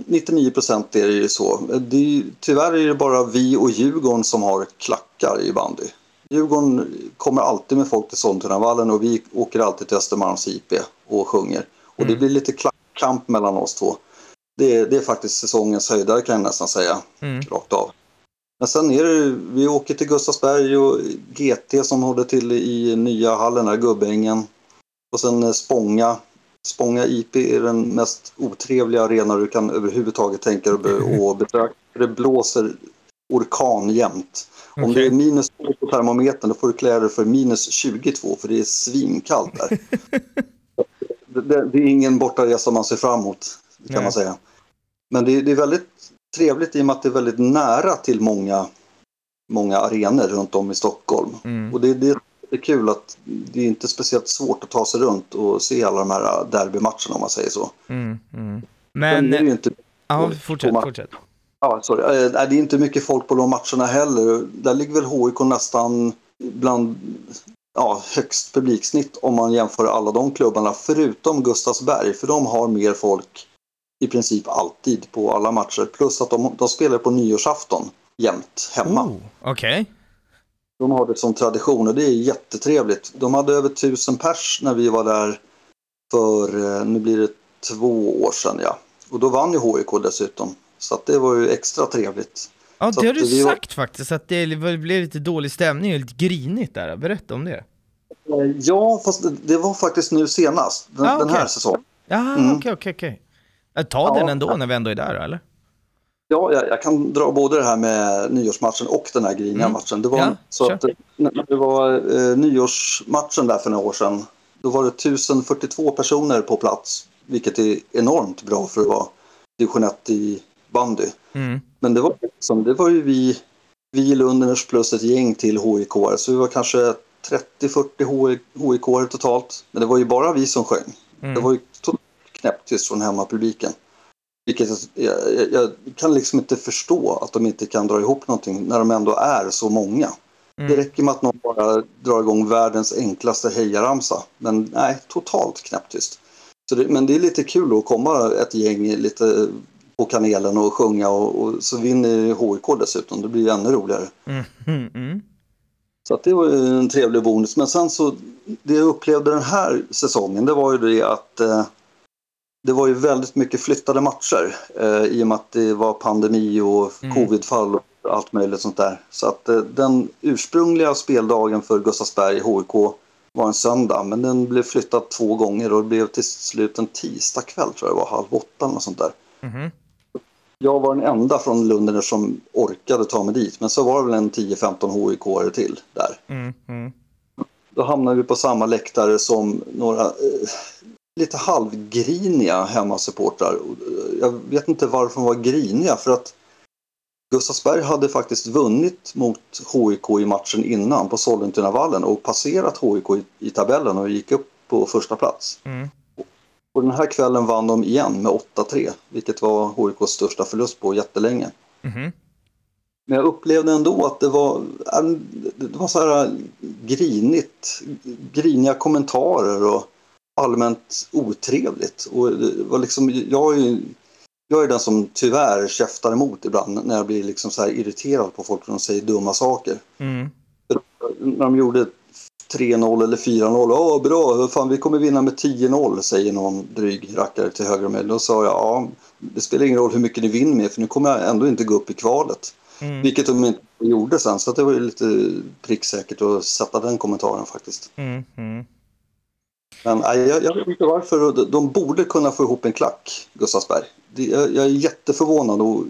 99, procent är det ju så. Det är, tyvärr är det bara vi och Djurgården som har klackar i bandy. Djurgården kommer alltid med folk till Sollentunavallen och vi åker alltid till Östermalms IP och sjunger. Och mm. det blir lite kamp mellan oss två. Det är, det är faktiskt säsongens höjdare kan jag nästan säga, mm. rakt av. Men sen är det, vi åker till Gustavsberg och GT som håller till i nya hallen här, Gubbängen. Och sen eh, Spånga. Spånga IP är den mest otrevliga arena du kan överhuvudtaget tänka dig att besöka. Det blåser orkan jämt. Okay. Om det är minus 2 på termometern då får du klä dig för minus 22 för det är svinkallt där. det, det, är ingen bortaresa man ser fram emot, kan Nej. man säga. Men det, det, är väldigt trevligt i och med att det är väldigt nära till många, många arenor runt om i Stockholm. Mm. Och det, det, är kul att det är inte speciellt svårt att ta sig runt och se alla de här derbymatcherna om man säger så. Mm, mm. Men... det är ju inte... Ja, fortsätt, fortsätt. Ja, sorry. Eh, det är inte mycket folk på de matcherna heller. Där ligger väl HIK nästan bland ja, högst publiksnitt om man jämför alla de klubbarna förutom Gustavsberg för de har mer folk i princip alltid på alla matcher. Plus att de, de spelar på nyårsafton jämt hemma. Oh, Okej. Okay. De har det som tradition och det är jättetrevligt. De hade över tusen pers när vi var där för, eh, nu blir det två år sedan ja. Och då vann ju HIK dessutom. Så att det var ju extra trevligt. Ja, det har du sagt var... faktiskt, att det blev lite dålig stämning och lite grinigt där. Berätta om det. Eh, ja, fast det, var faktiskt nu senast, den, ah, okay. den här säsongen. Ja, mm. okej, okej, okej. Ta ja, den ändå när vi ändå är där, eller? Ja, jag, jag, kan dra både det här med nyårsmatchen och den här griniga mm. matchen. Det var, ja, så att, när det var eh, nyårsmatchen där för några år sedan, då var det 1042 personer på plats, vilket är enormt bra för att vara division 1 i bandy. Mm. Men det var, liksom, det var ju vi, vi i Lunderners plus ett gäng till HIK, så vi var kanske 30-40 HIK totalt. Men det var ju bara vi som sjöng. Mm. Det var ju knäpptyst från hemmapubliken. Vilket jag, jag, jag, kan liksom inte förstå att de inte kan dra ihop någonting när de ändå är så många. Mm. Det räcker med att någon bara drar igång världens enklaste hejaramsa. Men nej, totalt knäpptyst. Så det, men det är lite kul att komma ett gäng lite på kanelen och sjunga och, och så vinner HIK dessutom. Det blir ännu roligare. Mm, mm, mm. Så att det var ju en trevlig bonus. Men sen så, det jag upplevde den här säsongen det var ju det att eh, det var ju väldigt mycket flyttade matcher eh, i och med att det var pandemi och mm. covidfall och allt möjligt sånt där. Så att eh, den ursprungliga speldagen för Gustavsberg HIK var en söndag men den blev flyttad två gånger och det blev till slut en tisdagkväll tror jag det var, halv åtta eller något sånt där. Mm jag var den enda från Lundner som orkade ta mig dit. Men så var det väl en 10-15 HIK till där. Mm, mm. Då hamnade vi på samma läktare som några eh, lite halvgriniga hemmasupportrar. jag vet inte varför de var griniga för att Gustavsberg hade faktiskt vunnit mot HIK i matchen innan på Sollentunavallen och passerat HIK i, i tabellen och gick upp på första plats. Mm. Och den här kvällen vann de igen med 8-3, vilket var HIKs största förlust på jättelänge. Mhm. Men jag upplevde ändå att det var, det var så här grinigt, griniga kommentarer och allmänt otrevligt. Och det var liksom, jag, är, ju- jag är den som tyvärr käftar emot ibland när jag blir liksom så här irriterad på folk som säger dumma saker. Mm. När de gjorde 3-0 eller 4-0, åh bra, fan vi kommer vinna med 10-0 säger någon dryg rackare till höger om mig. Då sa jag, ja det spelar ingen roll hur mycket ni vinner med för nu kommer jag ändå inte gå upp i kvalet. Mm. Vilket de inte gjorde sen, så det var ju lite pricksäkert att sätta den kommentaren faktiskt. Mm. Mm. Men jag, jag vet inte varför. de- De borde kunna få ihop en klack, Gustavsberg. Jag, jag är jätteförvånad och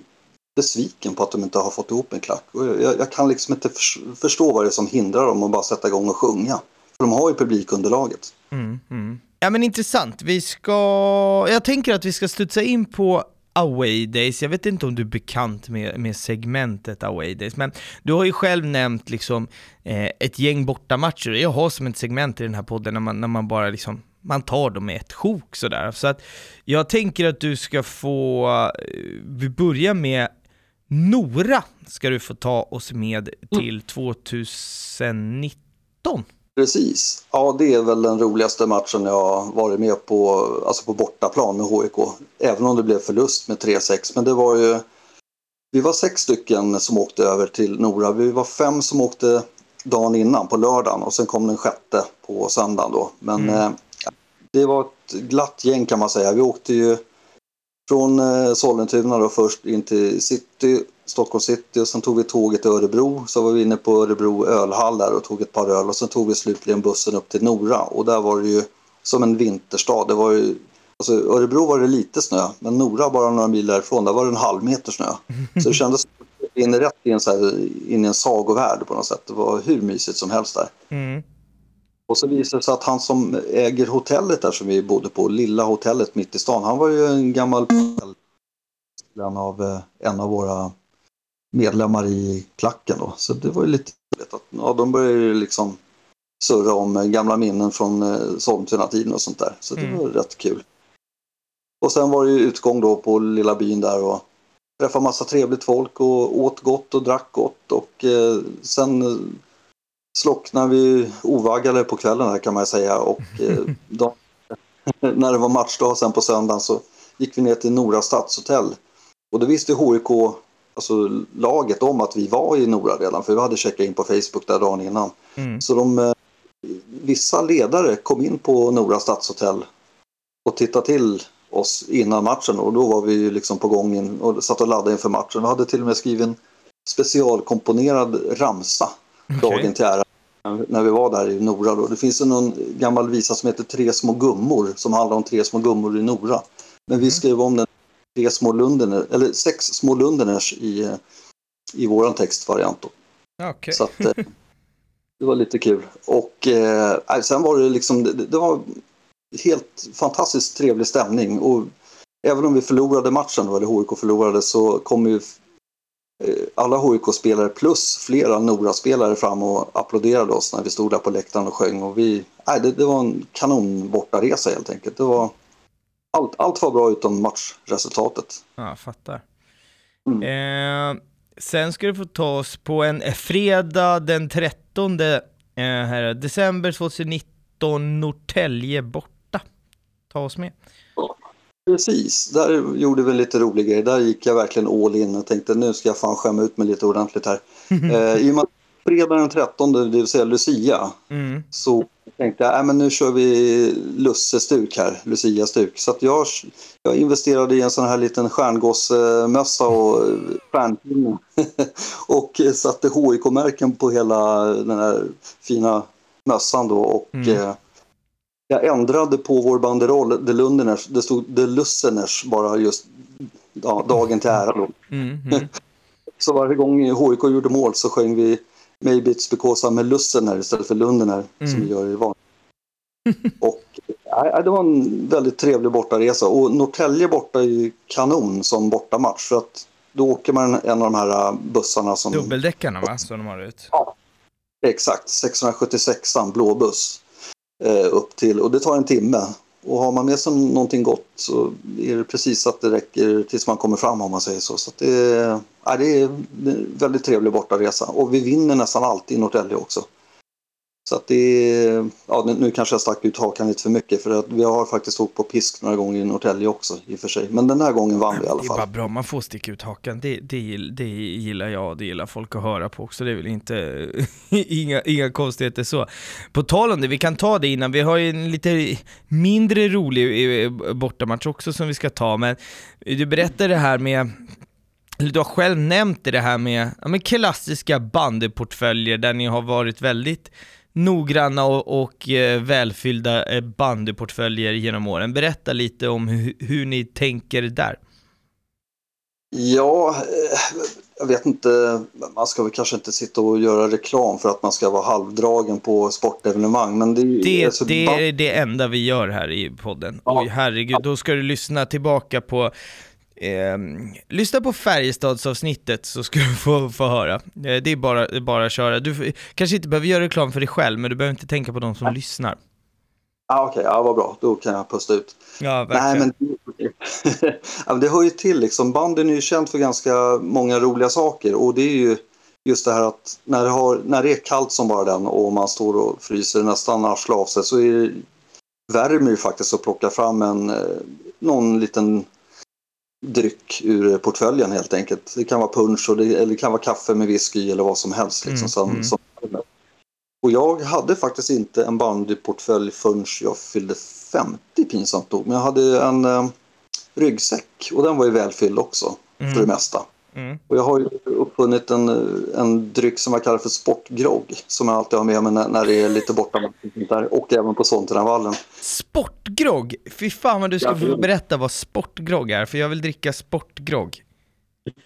besviken på att de inte har fått ihop en klack. Jag, jag kan liksom inte förstå vad det är som hindrar dem att bara sätta igång och sjunga. För de har ju publikunderlaget. Mm, mm. Ja men intressant, vi ska, jag tänker att vi ska studsa in på Away Days, jag vet inte om du är bekant med, med segmentet Away Days, men du har ju själv nämnt liksom eh, ett gäng bortamatcher, jag har som ett segment i den här podden när man, när man bara liksom man tar dem i ett sjok sådär. Så att jag tänker att du ska få, eh, vi börjar med Nora, ska du få ta oss med till 2019. Precis. Ja, det är väl den roligaste matchen jag varit med på, alltså på bortaplan med HIK. Även om det blev förlust med 3-6. Men det var ju... Vi var sex stycken som åkte över till Nora. Vi var fem som åkte dagen innan på lördagen och sen kom den sjätte på söndagen då. Men Mm. eh, det var ett glatt gäng kan man säga. Vi åkte ju från eh, Sollentuna då först in till city, Stockholm city och sen tog vi tåget till Örebro. Så var vi inne på Örebro ölhall där och tog ett par öl och sen tog vi slutligen bussen upp till Nora och där var det ju som en vinterstad. Det var ju, alltså Örebro var det lite snö men Nora bara några mil därifrån där var det en halv meter snö. Så det kändes som att vi in rätt in, så här, in i en sagovärld på något sätt. Det var hur mysigt som helst där. Mm. Och så visade det sig att han som äger hotellet där som vi bodde på, lilla hotellet mitt i stan, han var ju en gammal av, eh, en av våra medlemmar i klacken då. Så det var ju lite roligt att ja, de började ju liksom surra om eh, gamla minnen från eh, Sollentuna-tiden och sånt där. Så det Mm. var rätt kul. Och sen var det ju utgång då på lilla byn där och träffa massa trevligt folk och åt gott och drack gott och eh, sen slocknade vi ovaggade på kvällen här kan man säga och eh, de, när det var matchdag sen på söndagen så gick vi ner till Nora stadshotell och då visste HIK, alltså laget om att vi var i Nora redan för vi hade checkat in på Facebook där dagen innan. Mm. Så de, eh, vissa ledare kom in på Nora stadshotell och tittade till oss innan matchen och då var vi ju liksom på gång in och satt och laddade inför matchen. Vi hade till och med skrivit en specialkomponerad ramsa dagen till ära när vi var där i Nora. Då. Det finns en någon gammal visa som heter Tre små gummor som handlar om tre små gummor i Nora. Men vi skrev om den tre små lundener, eller sex små lundeners i, i våran textvariant. Så att, eh, det var lite kul. Och eh, sen var det liksom, det, det var helt fantastiskt trevlig stämning. Och även om vi förlorade matchen, då, eller HIK förlorade, så kom ju alla HIK-spelare plus flera Nora-spelare fram och applåderade oss när vi stod där på läktaren och sjöng. Och vi, nej, det, det var en kanon bortaresa helt enkelt. Det var, allt, allt var bra utom matchresultatet. Ja, jag fattar. Mm. Eh, sen ska du få ta oss på en eh, fredag den 13 eh, här, december 2019, Norrtälje borta. Ta oss med. Precis, där gjorde vi en lite rolig grej. Där gick jag verkligen all in och tänkte nu ska jag fan skämma ut mig lite ordentligt här. eh, I och med att fredag den 13, det vill säga Lucia, Mm. så tänkte jag, äh, men nu kör vi Lusse-stuk här, Lucia-stuk. Så jag, jag investerade i en sån här liten stjärngossmössa och stjärnpinne. och satte HIK-märken på hela den här fina mössan då. Och Mm. eh, jag ändrade på vår banderoll, The Lundiners, det stod The Lusseners bara just ja, dagen till ära då. Mm. Mm. Så varje gång HIK gjorde mål så sjöng vi Maybe it's because I'm a Lussener istället för Lundener som Mm. vi gör i van. Och det var en väldigt trevlig bortaresa och Norrtälje borta är ju kanon som bortamatch för att då åker man en av de här bussarna som... Dubbeldäckarna va, som de har ut? Ja, exakt. 676 blå buss eh, upp till och det tar en timme. Och har man med sig någonting gott så är det precis att det räcker tills man kommer fram om man säger så. Så det, eh, ja, det är en väldigt trevlig bortaresa och vi vinner nästan alltid i Norrtälje också. Så att det är, ja nu kanske jag stack ut hakan lite för mycket för att vi har faktiskt åkt på pisk några gånger i Norrtälje också i och för sig. Men den här gången vann vi i alla fall. Det är bara bra, man får sticka ut hakan. Det, det, det gillar jag, det gillar folk att höra på också. Det är väl inte, inga, inga konstigheter så. På tal om det, vi kan ta det innan, vi har ju en lite mindre rolig eh, bortamatch också som vi ska ta, men du berättade det här med du har själv nämnt det här med, ja, med klassiska bandyportföljer där ni har varit väldigt noggranna och, och eh, välfyllda eh, bandyportföljer genom åren. Berätta lite om hu hur ni tänker där. Ja, eh, jag vet inte, man ska väl kanske inte sitta och göra reklam för att man ska vara halvdragen på sportevenemang. Men det, det, alltså, det är det enda vi gör här i podden. Ja. Oj herregud, då ska du lyssna tillbaka på Eh, lyssna på Färjestadsavsnittet så ska du få, få höra. Eh, det är bara, bara att köra. Du kanske inte behöver göra reklam för dig själv, men du behöver inte tänka på de som ja. lyssnar. Ah, Okej, okay. ja, vad bra. Då kan jag pusta ut. Ja, verkligen. Nej, men det hör ju till liksom. Banden är ju känt för ganska många roliga saker och det är ju just det här att när det, har, när det är kallt som bara den och man står och fryser nästan arsle av sig så är det, värmer ju faktiskt att plocka fram en, eh, någon liten dryck ur portföljen helt enkelt. Det kan vara punch och det, eller det kan vara kaffe med whisky eller vad som helst. Liksom, mm, som, mm. Som, och jag hade faktiskt inte en bandyportfölj förrän jag fyllde 50 pinsamt nog. Men jag hade en eh, ryggsäck och den var ju välfylld också mm. för det mesta. Mm. Och jag har ju uppfunnit en, en dryck som jag kallar för sportgrogg som jag alltid har med mig när, när det är lite borta där och även på Sontenavallen. Sportgrogg? Fy fan vad du ska få berätta vad sportgrogg är, för jag vill dricka sportgrogg.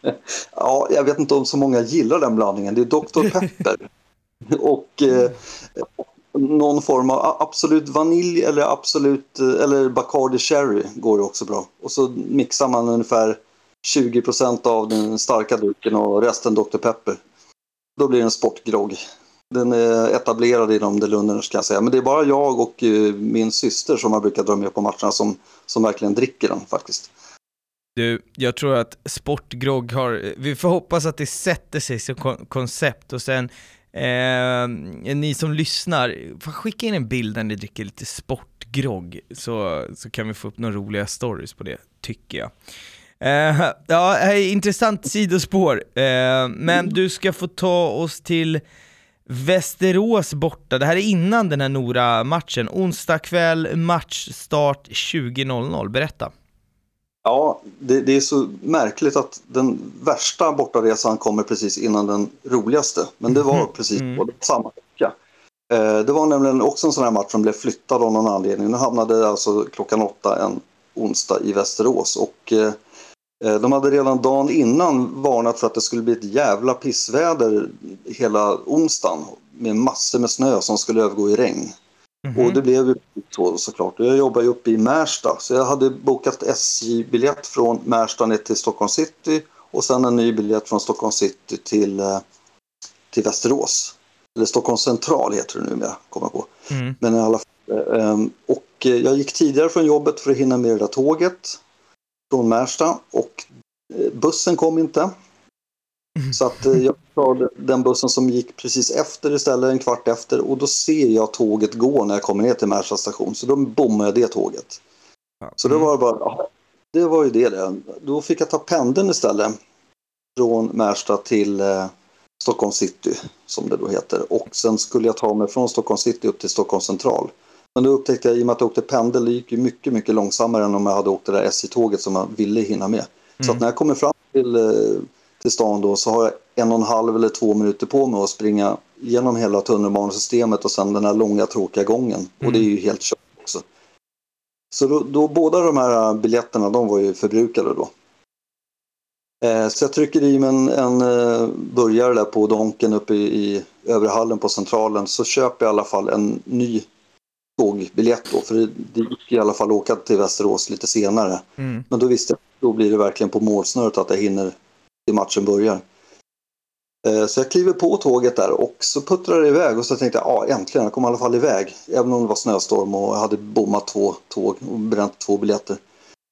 ja, jag vet inte om så många gillar den blandningen. Det är Dr. Pepper och eh, någon form av absolut vanilj eller absolut eller Bacardi Cherry går också bra. Och så mixar man ungefär 20 procent av den starka drycken och resten Dr. Pepper. Då blir det en sportgrogg. Den är etablerad inom det Lunderners kan jag säga. Men det är bara jag och eh, min syster som har brukat dra med på matcherna som, som verkligen dricker den faktiskt. Du, jag tror att sportgrogg har, vi får hoppas att det sätter sig som koncept och sen eh, ni som lyssnar, skicka in en bild när ni dricker lite sportgrogg så, så kan vi få upp några roliga stories på det, tycker jag. Uh, ja, intressant sidospår. Uh, men du ska få ta oss till Västerås borta. Det här är innan den här Nora-matchen. Onsdag kväll, matchstart 20.00. Berätta. Ja, det, det, är så märkligt att den värsta bortaresan kommer precis innan den roligaste. Men det var mm. precis mm. på samma vecka. Eh, det var nämligen också en sån här match som blev flyttad av någon anledning. Nu hamnade alltså klockan åtta en onsdag i Västerås. Och eh, Eh, de hade redan dagen innan varnat för att det skulle bli ett jävla pissväder hela onsdagen med massor med snö som skulle övergå i regn. Mm -hmm. Och det blev ju så såklart. Jag jobbar ju uppe i Märsta så jag hade bokat SJ-biljett från Märsta ner till Stockholm city och sen en ny biljett från Stockholm city till, eh, till Västerås. Eller Stockholm central heter det numera, kommer jag på. Mm. Men i alla fall, eh, och jag gick tidigare från jobbet för att hinna med det där tåget från Märsta och eh, bussen kom inte. Mm. Så att eh, jag tar den bussen som gick precis efter istället, en kvart efter och då ser jag tåget gå när jag kommer ner till Märsta station. Så då bommar jag det tåget. Så det var bara, det var ju det där. Då fick jag ta pendeln istället från Märsta till eh, Stockholm city som det då heter. Och sen skulle jag ta mig från Stockholm city upp till Stockholm central. Men då upptäckte jag, i och med att jag åkte pendel, det gick ju mycket, mycket långsammare än om jag hade åkt det där SJ-tåget som jag ville hinna med. Mm. Så att när jag kommer fram till, eh, till stan då så har jag en och en halv eller två minuter på mig att springa genom hela tunnelbanesystemet och sen den här långa tråkiga gången. Mm. Och det är ju helt kört också. Så då, då, båda de här biljetterna, de var ju förbrukade då. Eh, så jag trycker i mig en, en eh, burgare där på Donken uppe i, i övre hallen på Centralen så köper jag i alla fall en ny tågbiljett då. För det, gick i alla fall att åka till Västerås lite senare. Mm. Men då visste jag då blir det verkligen på målsnöret att jag hinner till matchen börjar. Eh, Så jag kliver på tåget där och så puttrar det iväg och så tänkte jag ja äntligen, jag kom i alla fall iväg. Även om det var snöstorm och jag hade bommat två tåg och bränt två biljetter.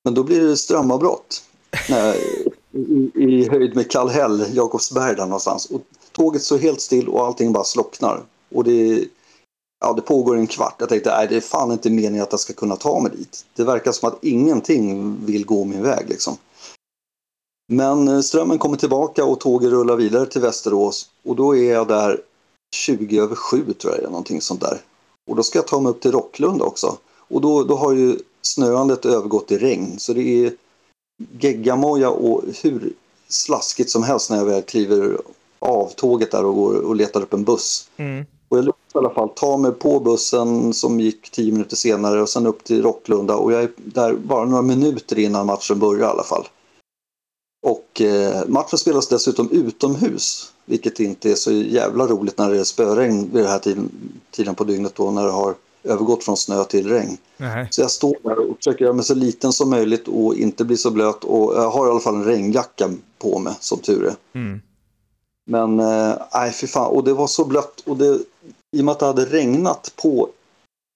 Men då blir det strömavbrott. Nej, i, I höjd med Kallhäll, Jakobsberg där någonstans. Och tåget står helt still och allting bara slocknar. Och det, ja, det pågår en kvart. Jag tänkte nej det är fan inte meningen att jag ska kunna ta mig dit. Det verkar som att ingenting vill gå min väg liksom. Men eh, strömmen kommer tillbaka och tåget rullar vidare till Västerås och då är jag där 20 över 7 tror jag, någonting sånt där. Och då ska jag ta mig upp till Rocklunda också. Och då, då har ju snöandet övergått i regn så det är geggamoja och hur slaskigt som helst när jag väl kliver av tåget där och går och letar upp en buss. Mm. Och jag i alla fall ta mig på bussen som gick 10 minuter senare och sen upp till Rocklunda och jag är där bara några minuter innan matchen börjar i alla fall. Och eh, matchen spelas dessutom utomhus, vilket inte är så jävla roligt när det är spöregn vid den här tiden, tiden på dygnet då när det har övergått från snö till regn. Nej. Så jag står där och försöker göra mig så liten som möjligt och inte bli så blöt och jag har i alla fall en regnjacka på mig som tur är. Mm. Men eh, nej, fy fan. Och det var så blött. Och det, I och med att det hade regnat på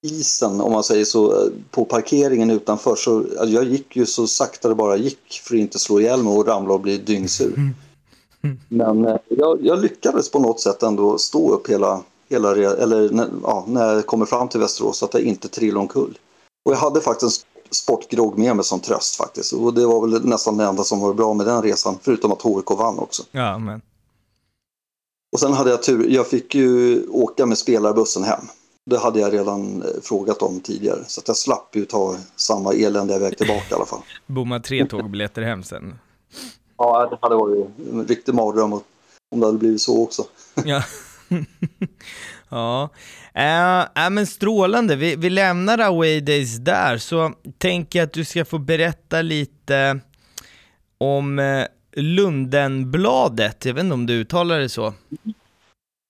isen, om man säger så, på parkeringen utanför. Så alltså, jag gick ju så sakta det bara gick för att inte slå ihjäl mig och ramla och bli dyngsur. Men eh, jag, jag lyckades på något sätt ändå stå upp hela, hela eller när, ja, när jag kommer fram till Västerås så att jag inte trillade omkull. Och jag hade faktiskt en sportgrogg med mig som tröst faktiskt. Och det var väl nästan det enda som var bra med den resan, förutom att HIK vann också. Ja, men. Och sen hade jag tur, jag fick ju åka med spelarbussen hem. Det hade jag redan eh, frågat om tidigare. Så att jag slapp ju ta samma eländiga väg tillbaka i alla fall. Bomma tre tågbiljetter hem sen. Ja, det hade varit en riktig mardröm om det hade blivit så också. Ja. ja. Äh, äh, men strålande. Vi, vi lämnar Away Days där, så tänker jag att du ska få berätta lite om Lundenbladet. Jag vet inte om du uttalar det så?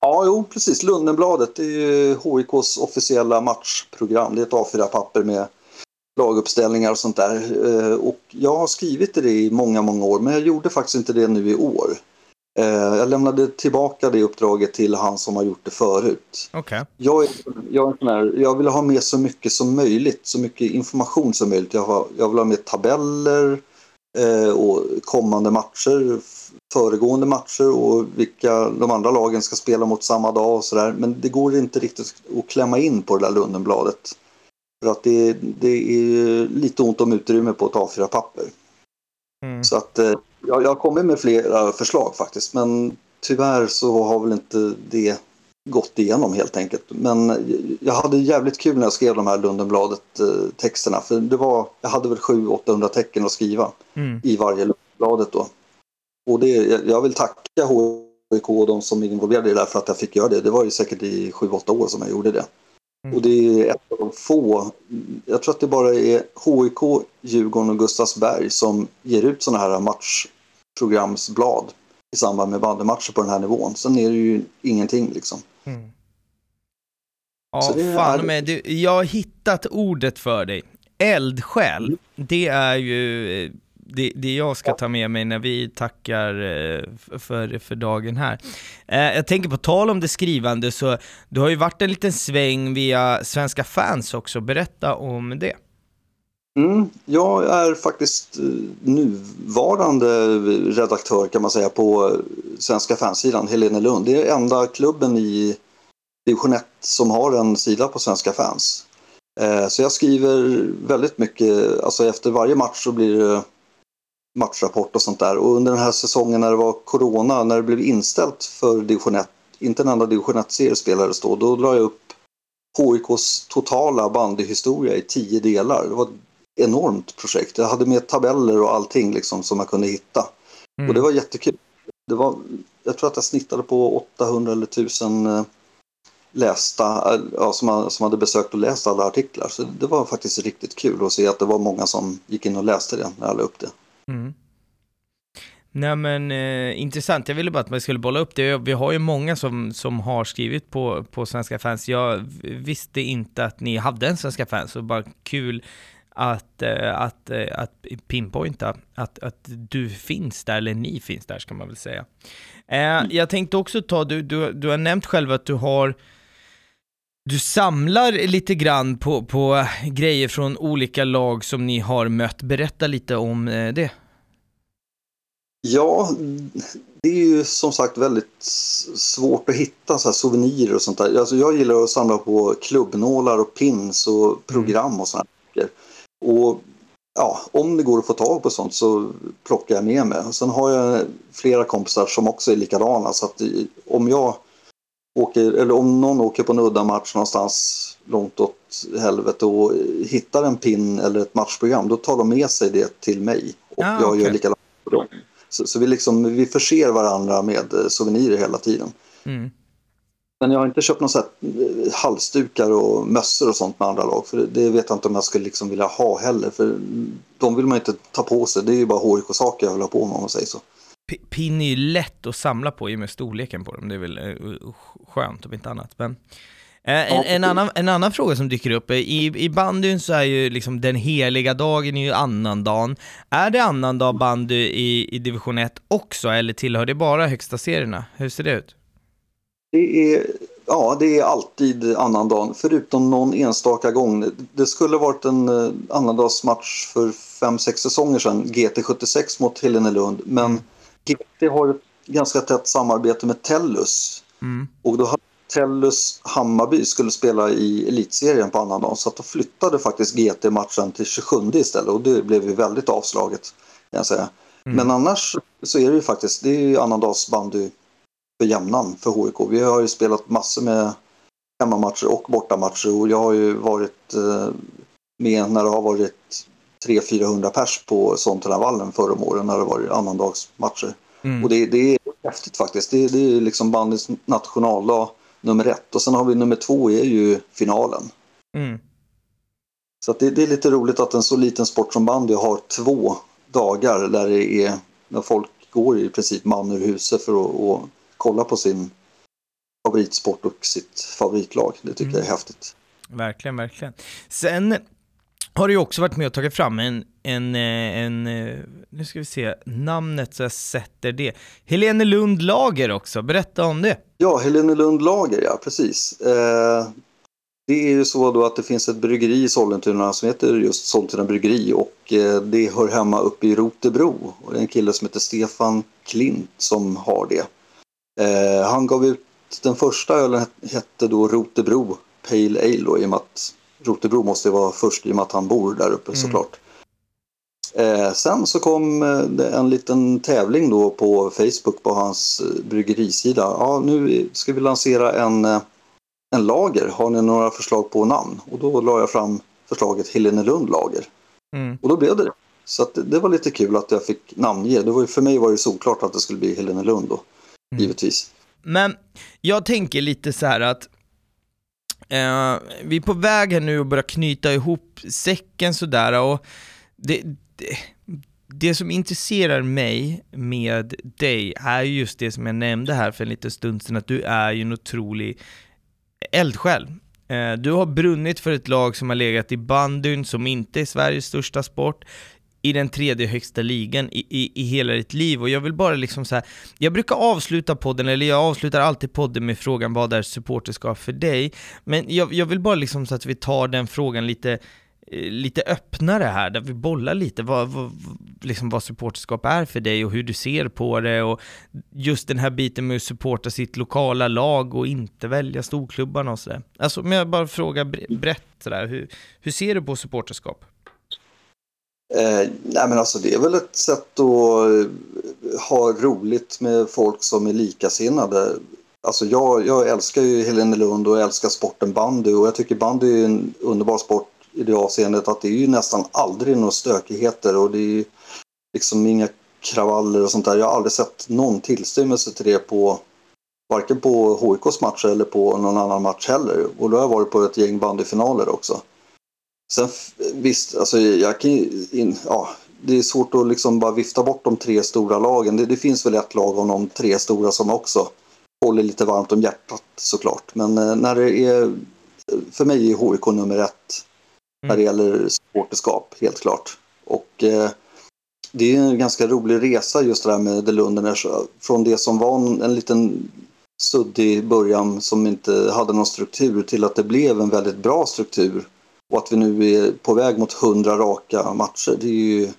Ja, jo, precis. Lundenbladet det är ju HIKs officiella matchprogram. Det är ett A4-papper med laguppställningar och sånt där. Eh, Och jag har skrivit det i många, många år, men jag gjorde faktiskt inte det nu i år. Eh, Jag lämnade tillbaka det uppdraget till han som har gjort det förut. Okej. Jag, jag, jag vill ha med så mycket som möjligt, så mycket information som möjligt. Jag, har, jag vill ha med tabeller och kommande matcher, föregående matcher och vilka de andra lagen ska spela mot samma dag och sådär. Men det går inte riktigt att klämma in på det där Lundenbladet. För att det, det är lite ont om utrymme på ett A4-papper. Mm. Så att eh, jag, jag kommit med flera förslag faktiskt. Men tyvärr så har väl inte det gått igenom helt enkelt. Men jag hade jävligt kul när jag skrev de här Lundenbladet-texterna. För det var, jag hade väl 700-800 tecken att skriva Mm. i varje Lundenbladet då. Och det, jag- vill tacka HIK och de som är involverade i det där för att jag fick göra det. Det var ju säkert i 7-8 år som jag gjorde det. Mm. Och det är ett av de få, jag tror att det bara är HIK, Djurgården och Gustavsberg som ger ut sådana här matchprogramsblad i samband med bandymatcher på den här nivån. Sen är det ju ingenting liksom. Mm. Ja, det fan är- med, du, jag har hittat ordet för dig. Eldsjäl, det är ju eh, det, det jag ska ta med mig när vi tackar eh, för, för dagen här. Eh, Jag tänker på tal om det skrivande, så du har ju varit en liten sväng via Svenska fans också, berätta om det. Mm, jag är faktiskt eh, nuvarande redaktör kan man säga på eh, Svenska fansidan, Helene Lund. Det är enda klubben i division 1 som har en sida på Svenska fans. Eh, så jag skriver väldigt mycket, alltså efter varje match så blir det matchrapport och sånt där. Och under den här säsongen när det var corona, när det blev inställt för division 1, inte en enda division 1-serie spelades då, då drar jag upp HIKs totala bandyhistoria i tio delar. Det var enormt projekt. Jag hade med tabeller och allting liksom som jag kunde hitta. Mm. Och det var jättekul. Det var, jag tror att jag snittade på 800 eller 1000 eh, lästa, eh, ja, som, som hade besökt och läst alla artiklar. Så det var faktiskt riktigt kul att se att det var många som gick in och läste det när jag la upp det. Mm. Nej men eh, intressant, jag ville bara att man skulle bolla upp det. Vi har ju många som, som har skrivit på, på Svenska fans. Jag visste inte att ni hade en Svenska fans, så bara kul att, eh, att, eh, att pinpointa att, att du finns där, eller ni finns där ska man väl säga. Eh, jag tänkte också ta, du, du, du har nämnt själv att du har du samlar lite grann på, på grejer från olika lag som ni har mött. Berätta lite om det. Ja, det är ju som sagt väldigt svårt att hitta så souvenirer och sånt där. Alltså jag gillar att samla på klubbnålar och pins och program och sådana saker. Och ja, om det går att få tag på sånt så plockar jag med mig. Sen har jag flera kompisar som också är likadana så att om jag åker, eller om någon åker på en udda match någonstans långt åt helvete och hittar en pin eller ett matchprogram, då tar de med sig det till mig. Och ah, jag okay. gör likadant för dem. Så, så, vi, liksom, vi förser varandra med eh, souvenirer hela tiden. Mm. Men jag har inte köpt några eh, halsdukar och mössor och sånt med andra lag. För det vet jag inte om jag skulle liksom vilja ha heller. För de vill man inte ta på sig. Det är ju bara HIK-saker jag vill ha på mig om man säger så. Pin är ju lätt att samla på i och med storleken på dem. Det är väl eh, skönt om inte annat. Men Eh, en, en, annan, en annan fråga som dyker upp, i, i bandyn så är ju liksom den heliga dagen är ju annandagen. Är det annandag bandy i, i division 1 också, eller tillhör det bara högsta serierna? Hur ser det ut? Det är, ja, det är alltid annandagen, förutom någon enstaka gång. Det skulle varit en uh, annandagsmatch för 5-6 säsonger sedan, GT76 mot Helenelund, men mm. GT har ett ganska tätt samarbete med Tellus. Mm. Och då hade Tellus Hammarby skulle spela i elitserien på annandagen så att då flyttade faktiskt GT matchen till 27 istället och det blev ju väldigt avslaget. Kan jag säga. Mm. Men annars så är det ju faktiskt det är ju annandagsbandy för jämnan för HIK. Vi har ju spelat massor med hemmamatcher och bortamatcher och jag har ju varit eh, med när det har varit 300-400 pers på Sontenavallen förra året när det varit annandagsmatcher. Mm. Och det, det, är häftigt faktiskt. Det, det är liksom bandys nationaldag nummer ett. Och sen har vi nummer två är ju finalen. Mm. Så det, det, är lite roligt att en så liten sport som bandy har två dagar där det är när folk går i princip man ur huset för att kolla på sin favoritsport och sitt favoritlag. Det tycker mm. jag är häftigt. Verkligen, verkligen. Sen har du också varit med och tagit fram en, en, eh, en, eh, nu ska vi se, namnet så jag sätter det. Helene Lund Lager också, berätta om det. Ja, Helene Lund Lager, ja precis. Eh, det är ju så då att det finns ett bryggeri i Sollentuna som heter just Sollentuna Bryggeri och eh, det hör hemma uppe i Rotebro. Och det är en kille som heter Stefan Klint som har det. Eh, han gav ut den första ölen hette då Rotebro Pale Ale då, i och med att Rotebro måste vara först i och med att han bor där uppe mm. såklart. Eh, sen så kom eh, det en liten tävling då på Facebook på hans eh, bryggerisida. Ja, nu ska vi lansera en, eh, en lager. Har ni några förslag på namn? Och då la jag fram förslaget Helenelund lager. Mm. Och då blev det Så det, det, var lite kul att jag fick namnge. Det var, för mig var det solklart att det skulle bli Helenelund då, mm. givetvis. Men jag tänker lite så här att eh, vi är på väg här nu att börja knyta ihop säcken sådär och det, det, det som intresserar mig med dig är just det som jag nämnde här för en liten stund sedan, att du är ju en otrolig eldsjäl. Eh, du har brunnit för ett lag som har legat i bandyn, som inte är Sveriges största sport, i den tredje högsta ligan i, i, i hela ditt liv och jag vill bara liksom så här, jag brukar avsluta podden, eller jag avslutar alltid podden med frågan vad är supporterskap för dig? Men jag, jag vill bara liksom så att vi tar den frågan lite eh, lite öppnare här, där vi bollar lite vad, vad, liksom vad supporterskap är för dig och hur du ser på det och just den här biten med att supporta sitt lokala lag och inte välja storklubbarna och sådär. Alltså om jag bara frågar brett sådär, hur, hur ser du på supporterskap? Eh, nej men alltså det är väl ett sätt att eh, ha roligt med folk som är likasinnade. Alltså jag, jag älskar ju Helenelund och jag älskar sporten bandy och jag tycker bandy är en underbar sport i det avseendet att det är ju nästan aldrig några stökigheter och det är liksom inga kravaller och sånt där. Jag har aldrig sett någon tillstymmelse till det på varken på HIKs matcher eller på någon annan match heller. Och då har jag varit på ett gäng bandyfinaler också. Sen visst, alltså jag kan in, ja, det är svårt att liksom bara vifta bort de tre stora lagen. Det, det finns väl ett lag av de tre stora som också håller lite varmt om hjärtat såklart. Men eh, när det är, för mig är HIK nummer ett mm. när det gäller supporterskap, helt klart. Och eh, det är en ganska rolig resa just det där med The Lunderners. Från det som var en, en liten suddig början som inte hade någon struktur till att det blev en väldigt bra struktur. Och att vi nu är på väg mot hundra raka matcher. Det är ju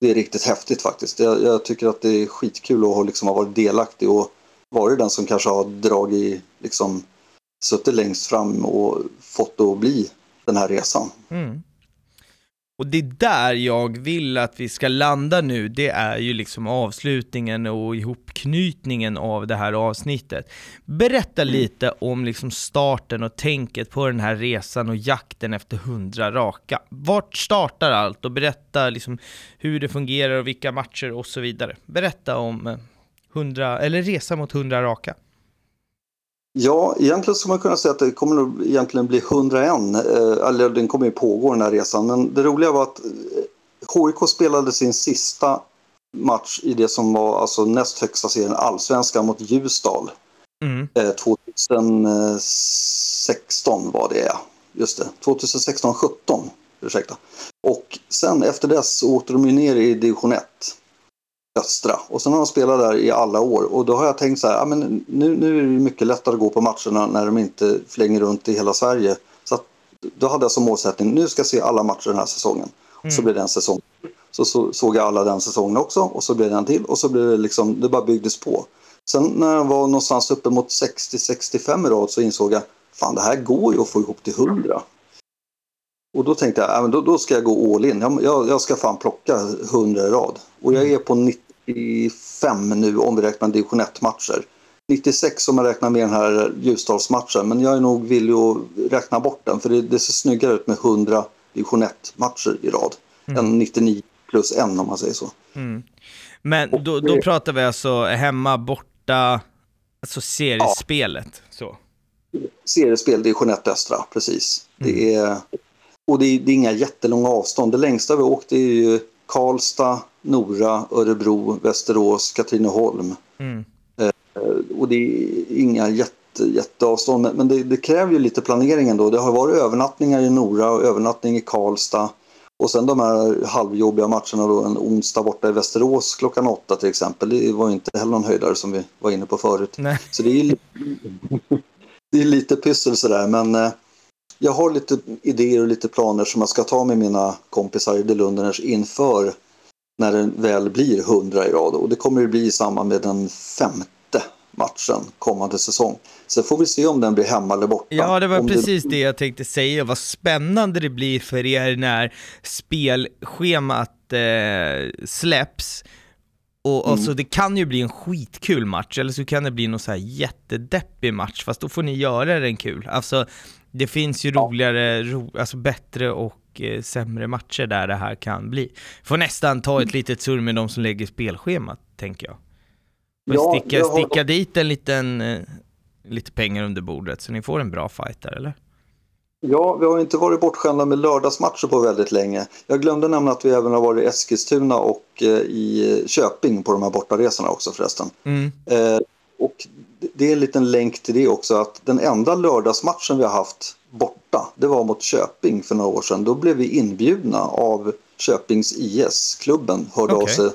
det är riktigt häftigt faktiskt. Jag, jag tycker att det är skitkul att liksom ha varit delaktig och varit den som kanske har dragit, liksom suttit längst fram och fått det att bli den här resan. Mm. Och det är där jag vill att vi ska landa nu, det är ju liksom avslutningen och ihopknytningen av det här avsnittet. Berätta mm. lite om liksom starten och tänket på den här resan och jakten efter hundra raka. Vart startar allt och berätta liksom hur det fungerar och vilka matcher och så vidare. Berätta om 100, eller resa mot hundra raka. Ja, egentligen skulle man kunna säga att det kommer nog egentligen bli 101. Eh, eller den kommer ju pågå den här resan. Men det roliga var att HIK eh, spelade sin sista match i det som var alltså näst högsta serien, allsvenskan mot Ljusdal. Mm. 2016 eh, var det, ja. Just det. 2016-17, ursäkta. Och sen efter dess åkte de ner i division 1 östra. Och sen har de spelat där i alla år och då har jag tänkt så här, ja, men nu, nu är det mycket lättare att gå på matcherna när de inte flänger runt i hela Sverige. Så att, då hade jag som målsättning, nu ska jag se alla matcher den här säsongen. Mm. Så blev det en säsong. Så, så, såg jag alla den säsongen också och så blev det en till och så blev det liksom, det bara byggdes på. Sen när jag var någonstans uppe mot 60-65 i rad så insåg jag, fan det här går ju att få ihop till 100. Och då tänkte jag, ja, men då, då ska jag gå all in. Jag, jag, jag ska fan plocka 100 i rad. Och jag är på 90 95 nu om vi räknar division 1-matcher. 96 om man räknar med den här Ljusdalsmatchen, men jag är nog villig att räkna bort den för det, det ser snyggare ut med 100 division 1-matcher i rad mm. än 99 plus en om man säger så. Mm. Men då, då pratar vi alltså hemma, borta, alltså seriespelet? Ja. Så. Seriespel, division 1 östra, precis. Mm. Det är, och det är, det är inga jättelånga avstånd. Det längsta vi åkt är ju Karlstad, Nora, Örebro, Västerås, Katrineholm. Mm. Eh, och det är inga jätte, jätteavstånd, men det, det, kräver ju lite planering ändå. Det har varit övernattningar i Nora och övernattning i Karlstad. Och sen de här halvjobbiga matcherna då en onsdag borta i Västerås klockan åtta till exempel. Det var inte heller någon höjdare som vi var inne på förut. Nej. Så det är, det är lite pyssel sådär men eh, jag har lite idéer och lite planer som jag ska ta med mina kompisar i Lunderners inför när det väl blir 100 i rad. Och det kommer det bli i samband med den femte matchen kommande säsong. Sen får vi se om den blir hemma eller borta. Ja, det var om precis det... det jag tänkte säga. Vad spännande det blir för er när spelschemat eh, släpps. Och, mm. så det kan ju bli en skitkul match, eller så kan det bli någon så här jättedeppig match, fast då får ni göra den kul. Alltså, det finns ju roligare, ro, alltså bättre och eh, sämre matcher där det här kan bli. Får nästan ta ett litet surr med de som lägger spelschemat, tänker jag. Ja, sticka, har... sticka dit en liten, eh, lite pengar under bordet så ni får en bra fight där, eller? Ja, vi har inte varit bortskämda med lördagsmatcher på väldigt länge. Jag glömde nämna att vi även har varit i Eskilstuna och eh, i Köping på de här bortaresorna också förresten. Mm. Eh, och det är en liten länk till det också att den enda lördagsmatchen vi har haft borta, det var mot Köping för några år sedan. Då blev vi inbjudna av Köpings IS, klubben, hörde okay. av sig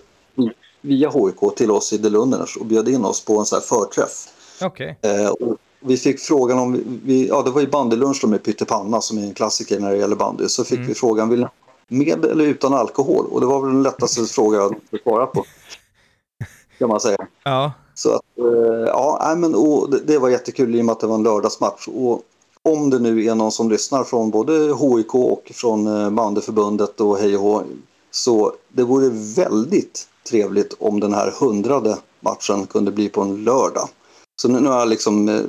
via HIK till oss i Delunders och bjöd in oss på en sån här förträff. Okay. Eh, vi fick frågan om, vi, ja det var ju bandylunch med pyttipanna som är en klassiker när det gäller bandy. Så fick mm. vi frågan, vill med eller utan alkohol? Och det var väl den lättaste fråga jag svara på. Kan man säga. Ja. Så att, eh, ja, men, och det, var jättekul i och med att det var en lördagsmatch. Och om det nu är någon som lyssnar från både HIK och från eh, bandeförbundet och hej och hå, så det vore väldigt trevligt om den här hundrade matchen kunde bli på en lördag. Så nu, nu har jag liksom eh,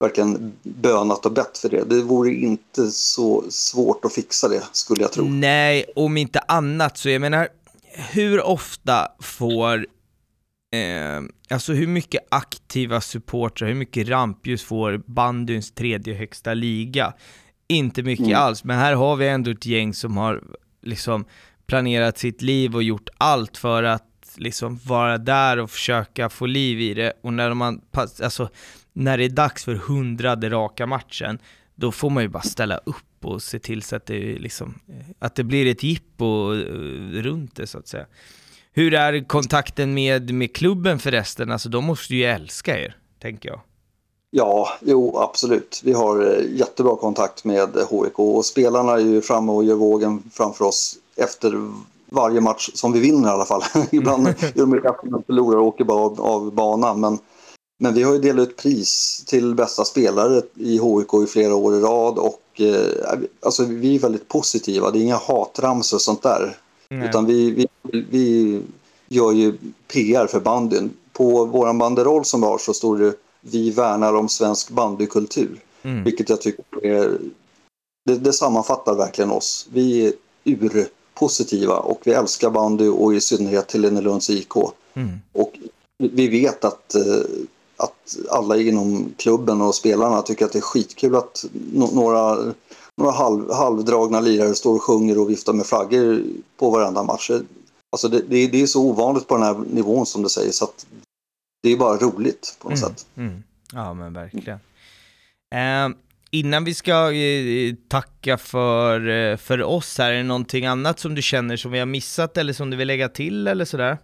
verkligen bönat och bett för det. Det vore inte så svårt att fixa det, skulle jag tro. Nej, om inte annat så jag menar, hur ofta får Eh, alltså hur mycket aktiva supportrar, hur mycket rampljus får bandyns tredje högsta liga? Inte mycket mm. alls, men här har vi ändå ett gäng som har liksom planerat sitt liv och gjort allt för att liksom vara där och försöka få liv i det. Och när man, alltså, när det är dags för hundrade raka matchen, då får man ju bara ställa upp och se till så att det, liksom, att det blir ett jippo eh, runt det så att säga. Hur är kontakten med, med klubben förresten? Alltså de måste ju älska er, tänker jag. Ja, jo absolut. Vi har eh, jättebra kontakt med HIK och spelarna är ju framme och gör vågen framför oss efter varje match som vi vinner i alla fall. Ibland gör de att förlorar och åker bara av, av banan. Men, men vi har ju delat ut pris till bästa spelare i HIK i flera år i rad och eh, alltså, vi är väldigt positiva. Det är inga hatramsor och sånt där. Nej. Utan vi, vi, vi gör ju PR för bandyn. På våran banderoll som vi har så står det vi värnar om svensk bandykultur. Mm. Vilket jag tycker är, det, det sammanfattar verkligen oss. Vi är urpositiva och vi älskar bandy och i synnerhet Hellenelunds IK. Mm. Och vi vet att, eh, att alla inom klubben och spelarna tycker att det är skitkul att några, några halv, halvdragna lirare står och sjunger och viftar med flaggor på varenda match. Alltså det, det, det är så ovanligt på den här nivån som det sägs att det är bara roligt på något mm, sätt. Mm. Ja men verkligen. Eh, innan vi ska eh, tacka för, eh, för oss här, är det någonting annat som du känner som vi har missat eller som du vill lägga till eller sådär?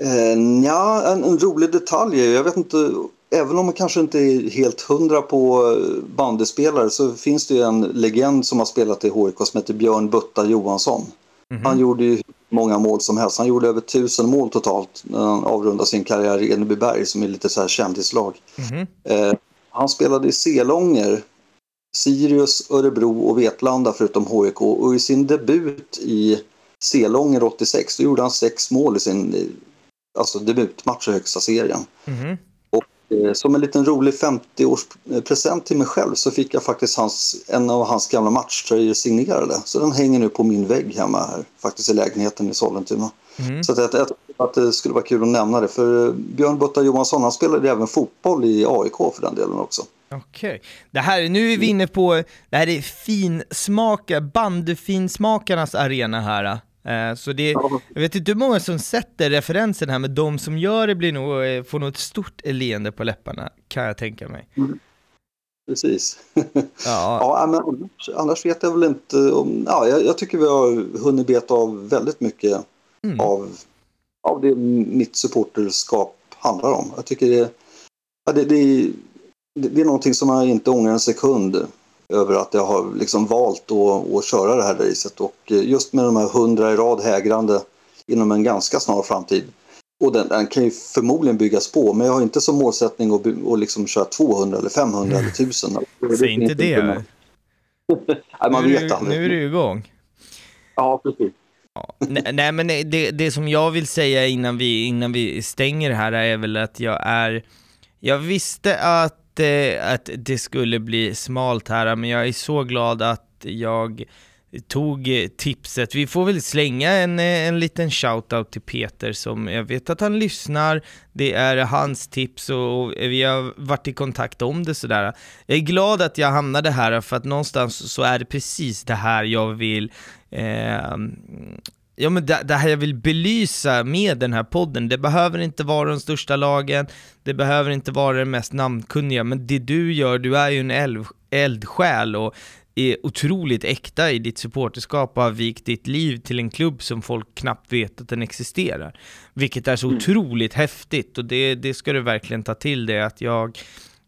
Eh, ja, en, en, rolig detalj jag vet inte, även om man kanske inte är helt hundra på eh, bandespelare så finns det ju en legend som har spelat i HIK som heter Björn Butta Johansson. Mm -hmm. Han gjorde ju många mål som helst. Han gjorde över tusen mål totalt när han avrundade sin karriär i Enebyberg som är lite så här kändislag. Mm. Eh, han spelade i Selånger, Sirius, Örebro och Vetlanda förutom HIK och i sin debut i Selånger 86 då gjorde han sex mål i sin alltså debutmatch i högsta serien. Mm. Eh, som en liten rolig 50-årspresent till mig själv så fick jag faktiskt hans, en av hans gamla matchtröjor signerade. Så den hänger nu på min vägg hemma här, faktiskt i lägenheten i Sollentuna. Mm. Så att jag, jag att det skulle vara kul att nämna det. För Björn Butta Johansson, han spelade även fotboll i AIK för den delen också. Okej. Okay. Det här, nu är vi inne på, det här är finsmaka, bandyfinsmakarnas arena här. Eh, så det, jag vet inte hur många som sätter referensen här, men de som gör det blir nog, eh, får nog ett stort leende på läpparna, kan jag tänka mig. Mm. Precis. Ja. ja, men annars, vet jag väl inte om... Ja, jag, jag tycker vi har hunnit beta av väldigt mycket mm. av, av det mitt supporterskap handlar om. Jag tycker det, ja, det, det, det är någonting som jag inte ångrar en sekund över att jag har liksom valt att, att köra det här racet och eh, just med de här hundra i rad hägrande inom en ganska snar framtid. Och den, den, kan ju förmodligen byggas på, men jag har inte som målsättning att, att liksom köra 200 eller 500 eller 1000. Säg inte det. nej, man nu, vet aldrig. Nu är du igång. Ja, precis. Ja. Nej, men det, det som jag vill säga innan vi, innan vi stänger det här är väl att jag är... Jag visste att att det skulle bli smalt här, men jag är så glad att jag tog tipset. Vi får väl slänga en, eh, en liten shoutout till Peter som jag vet att han lyssnar. Det är hans tips och, vi har varit i kontakt om det sådär. Jag är glad att jag hamnade här för att någonstans så är det precis det här jag vill eh, ja, men det, det, här jag vill belysa med den här podden, det behöver inte vara de största lagen, det behöver inte vara den mest namnkunniga, men det du gör, du är ju en eld, eldsjäl och är otroligt äkta i ditt supporterskap och har vikt ditt liv till en klubb som folk knappt vet att den existerar. Vilket är så mm. otroligt häftigt och det, det ska du verkligen ta till dig att jag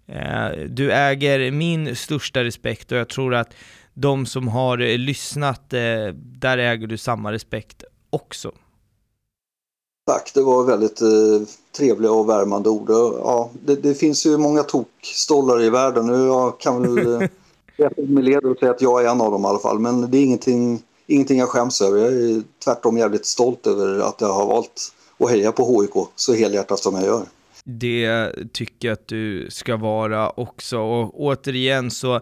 eh, du äger min största respekt och jag tror att de som har eh, lyssnat, eh, där äger du samma respekt också. Tack, det var väldigt eh, trevliga och värmande ord. Ja, det, det, finns ju många tokstollar i världen. Nu jag kan väl eh, med led och säga att jag är en av dem i alla fall. Men det är ingenting, ingenting jag skäms över. Jag är tvärtom jävligt stolt över att jag har valt att heja på HIK så helhjärtat som jag gör. Det tycker jag att du ska vara också. Och återigen så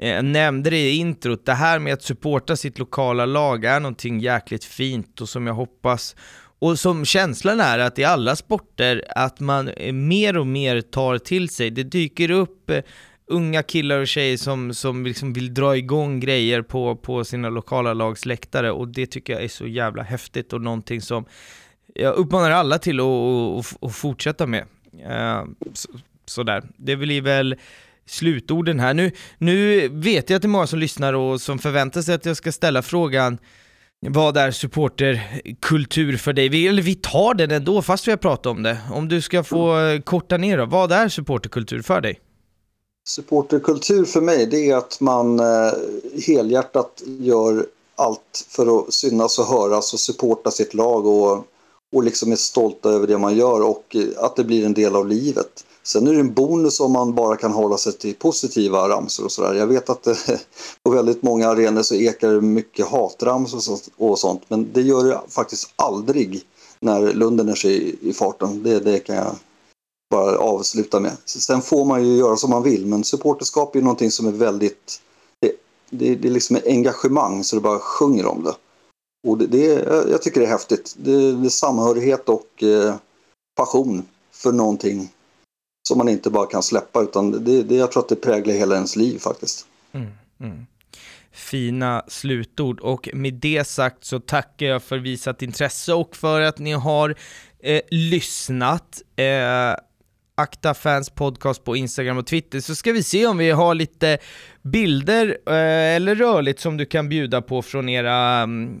jag nämnde det i introt, det här med att supporta sitt lokala lag är någonting jäkligt fint och som jag hoppas och som känslan är att i alla sporter att man eh, mer och mer tar till sig. Det dyker upp eh, unga killar och tjejer som, som liksom vill dra igång grejer på, på sina lokala lags läktare och det tycker jag är så jävla häftigt och någonting som jag uppmanar alla till att, att, att fortsätta med. Uh, så, sådär. Det blir väl slutorden här. Nu, nu vet jag att det är många som lyssnar och som förväntar sig att jag ska ställa frågan vad är supporterkultur för dig? Vi, eller vi tar den ändå fast vi har pratat om det. Om du ska få korta ner då, vad är supporterkultur för dig? Supporterkultur för mig det är att man eh, helhjärtat gör allt för att synas och höras och supporta sitt lag och, och liksom är stolta över det man gör och att det blir en del av livet. Sen är det en bonus om man bara kan hålla sig till positiva ramsor och sådär. Jag vet att det, på väldigt många arenor så ekar det mycket hatramsor och sånt. Men det gör det faktiskt aldrig när Lunden är sig i farten. Det, det kan jag bara avsluta med. Sen får man ju göra som man vill men supporterskap är någonting som är väldigt... Det, det, det är liksom engagemang så det bara sjunger om det. Och det, det jag tycker det är häftigt. Det, det är samhörighet och eh, passion för någonting som man inte bara kan släppa utan det, det, jag tror att det präglar hela ens liv faktiskt. Mm, mm. Fina slutord och med det sagt så tackar jag för visat intresse och för att ni har eh, lyssnat. Eh, Akta Fans Podcast på Instagram och Twitter så ska vi se om vi har lite bilder eh, eller rörligt som du kan bjuda på från era mm,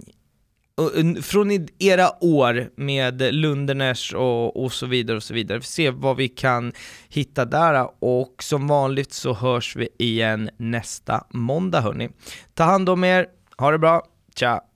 från era år med Lundeners och, och så vidare och så vidare. Vi se vad vi kan hitta där och som vanligt så hörs vi igen nästa måndag hörni. Ta hand om er, ha det bra, ciao!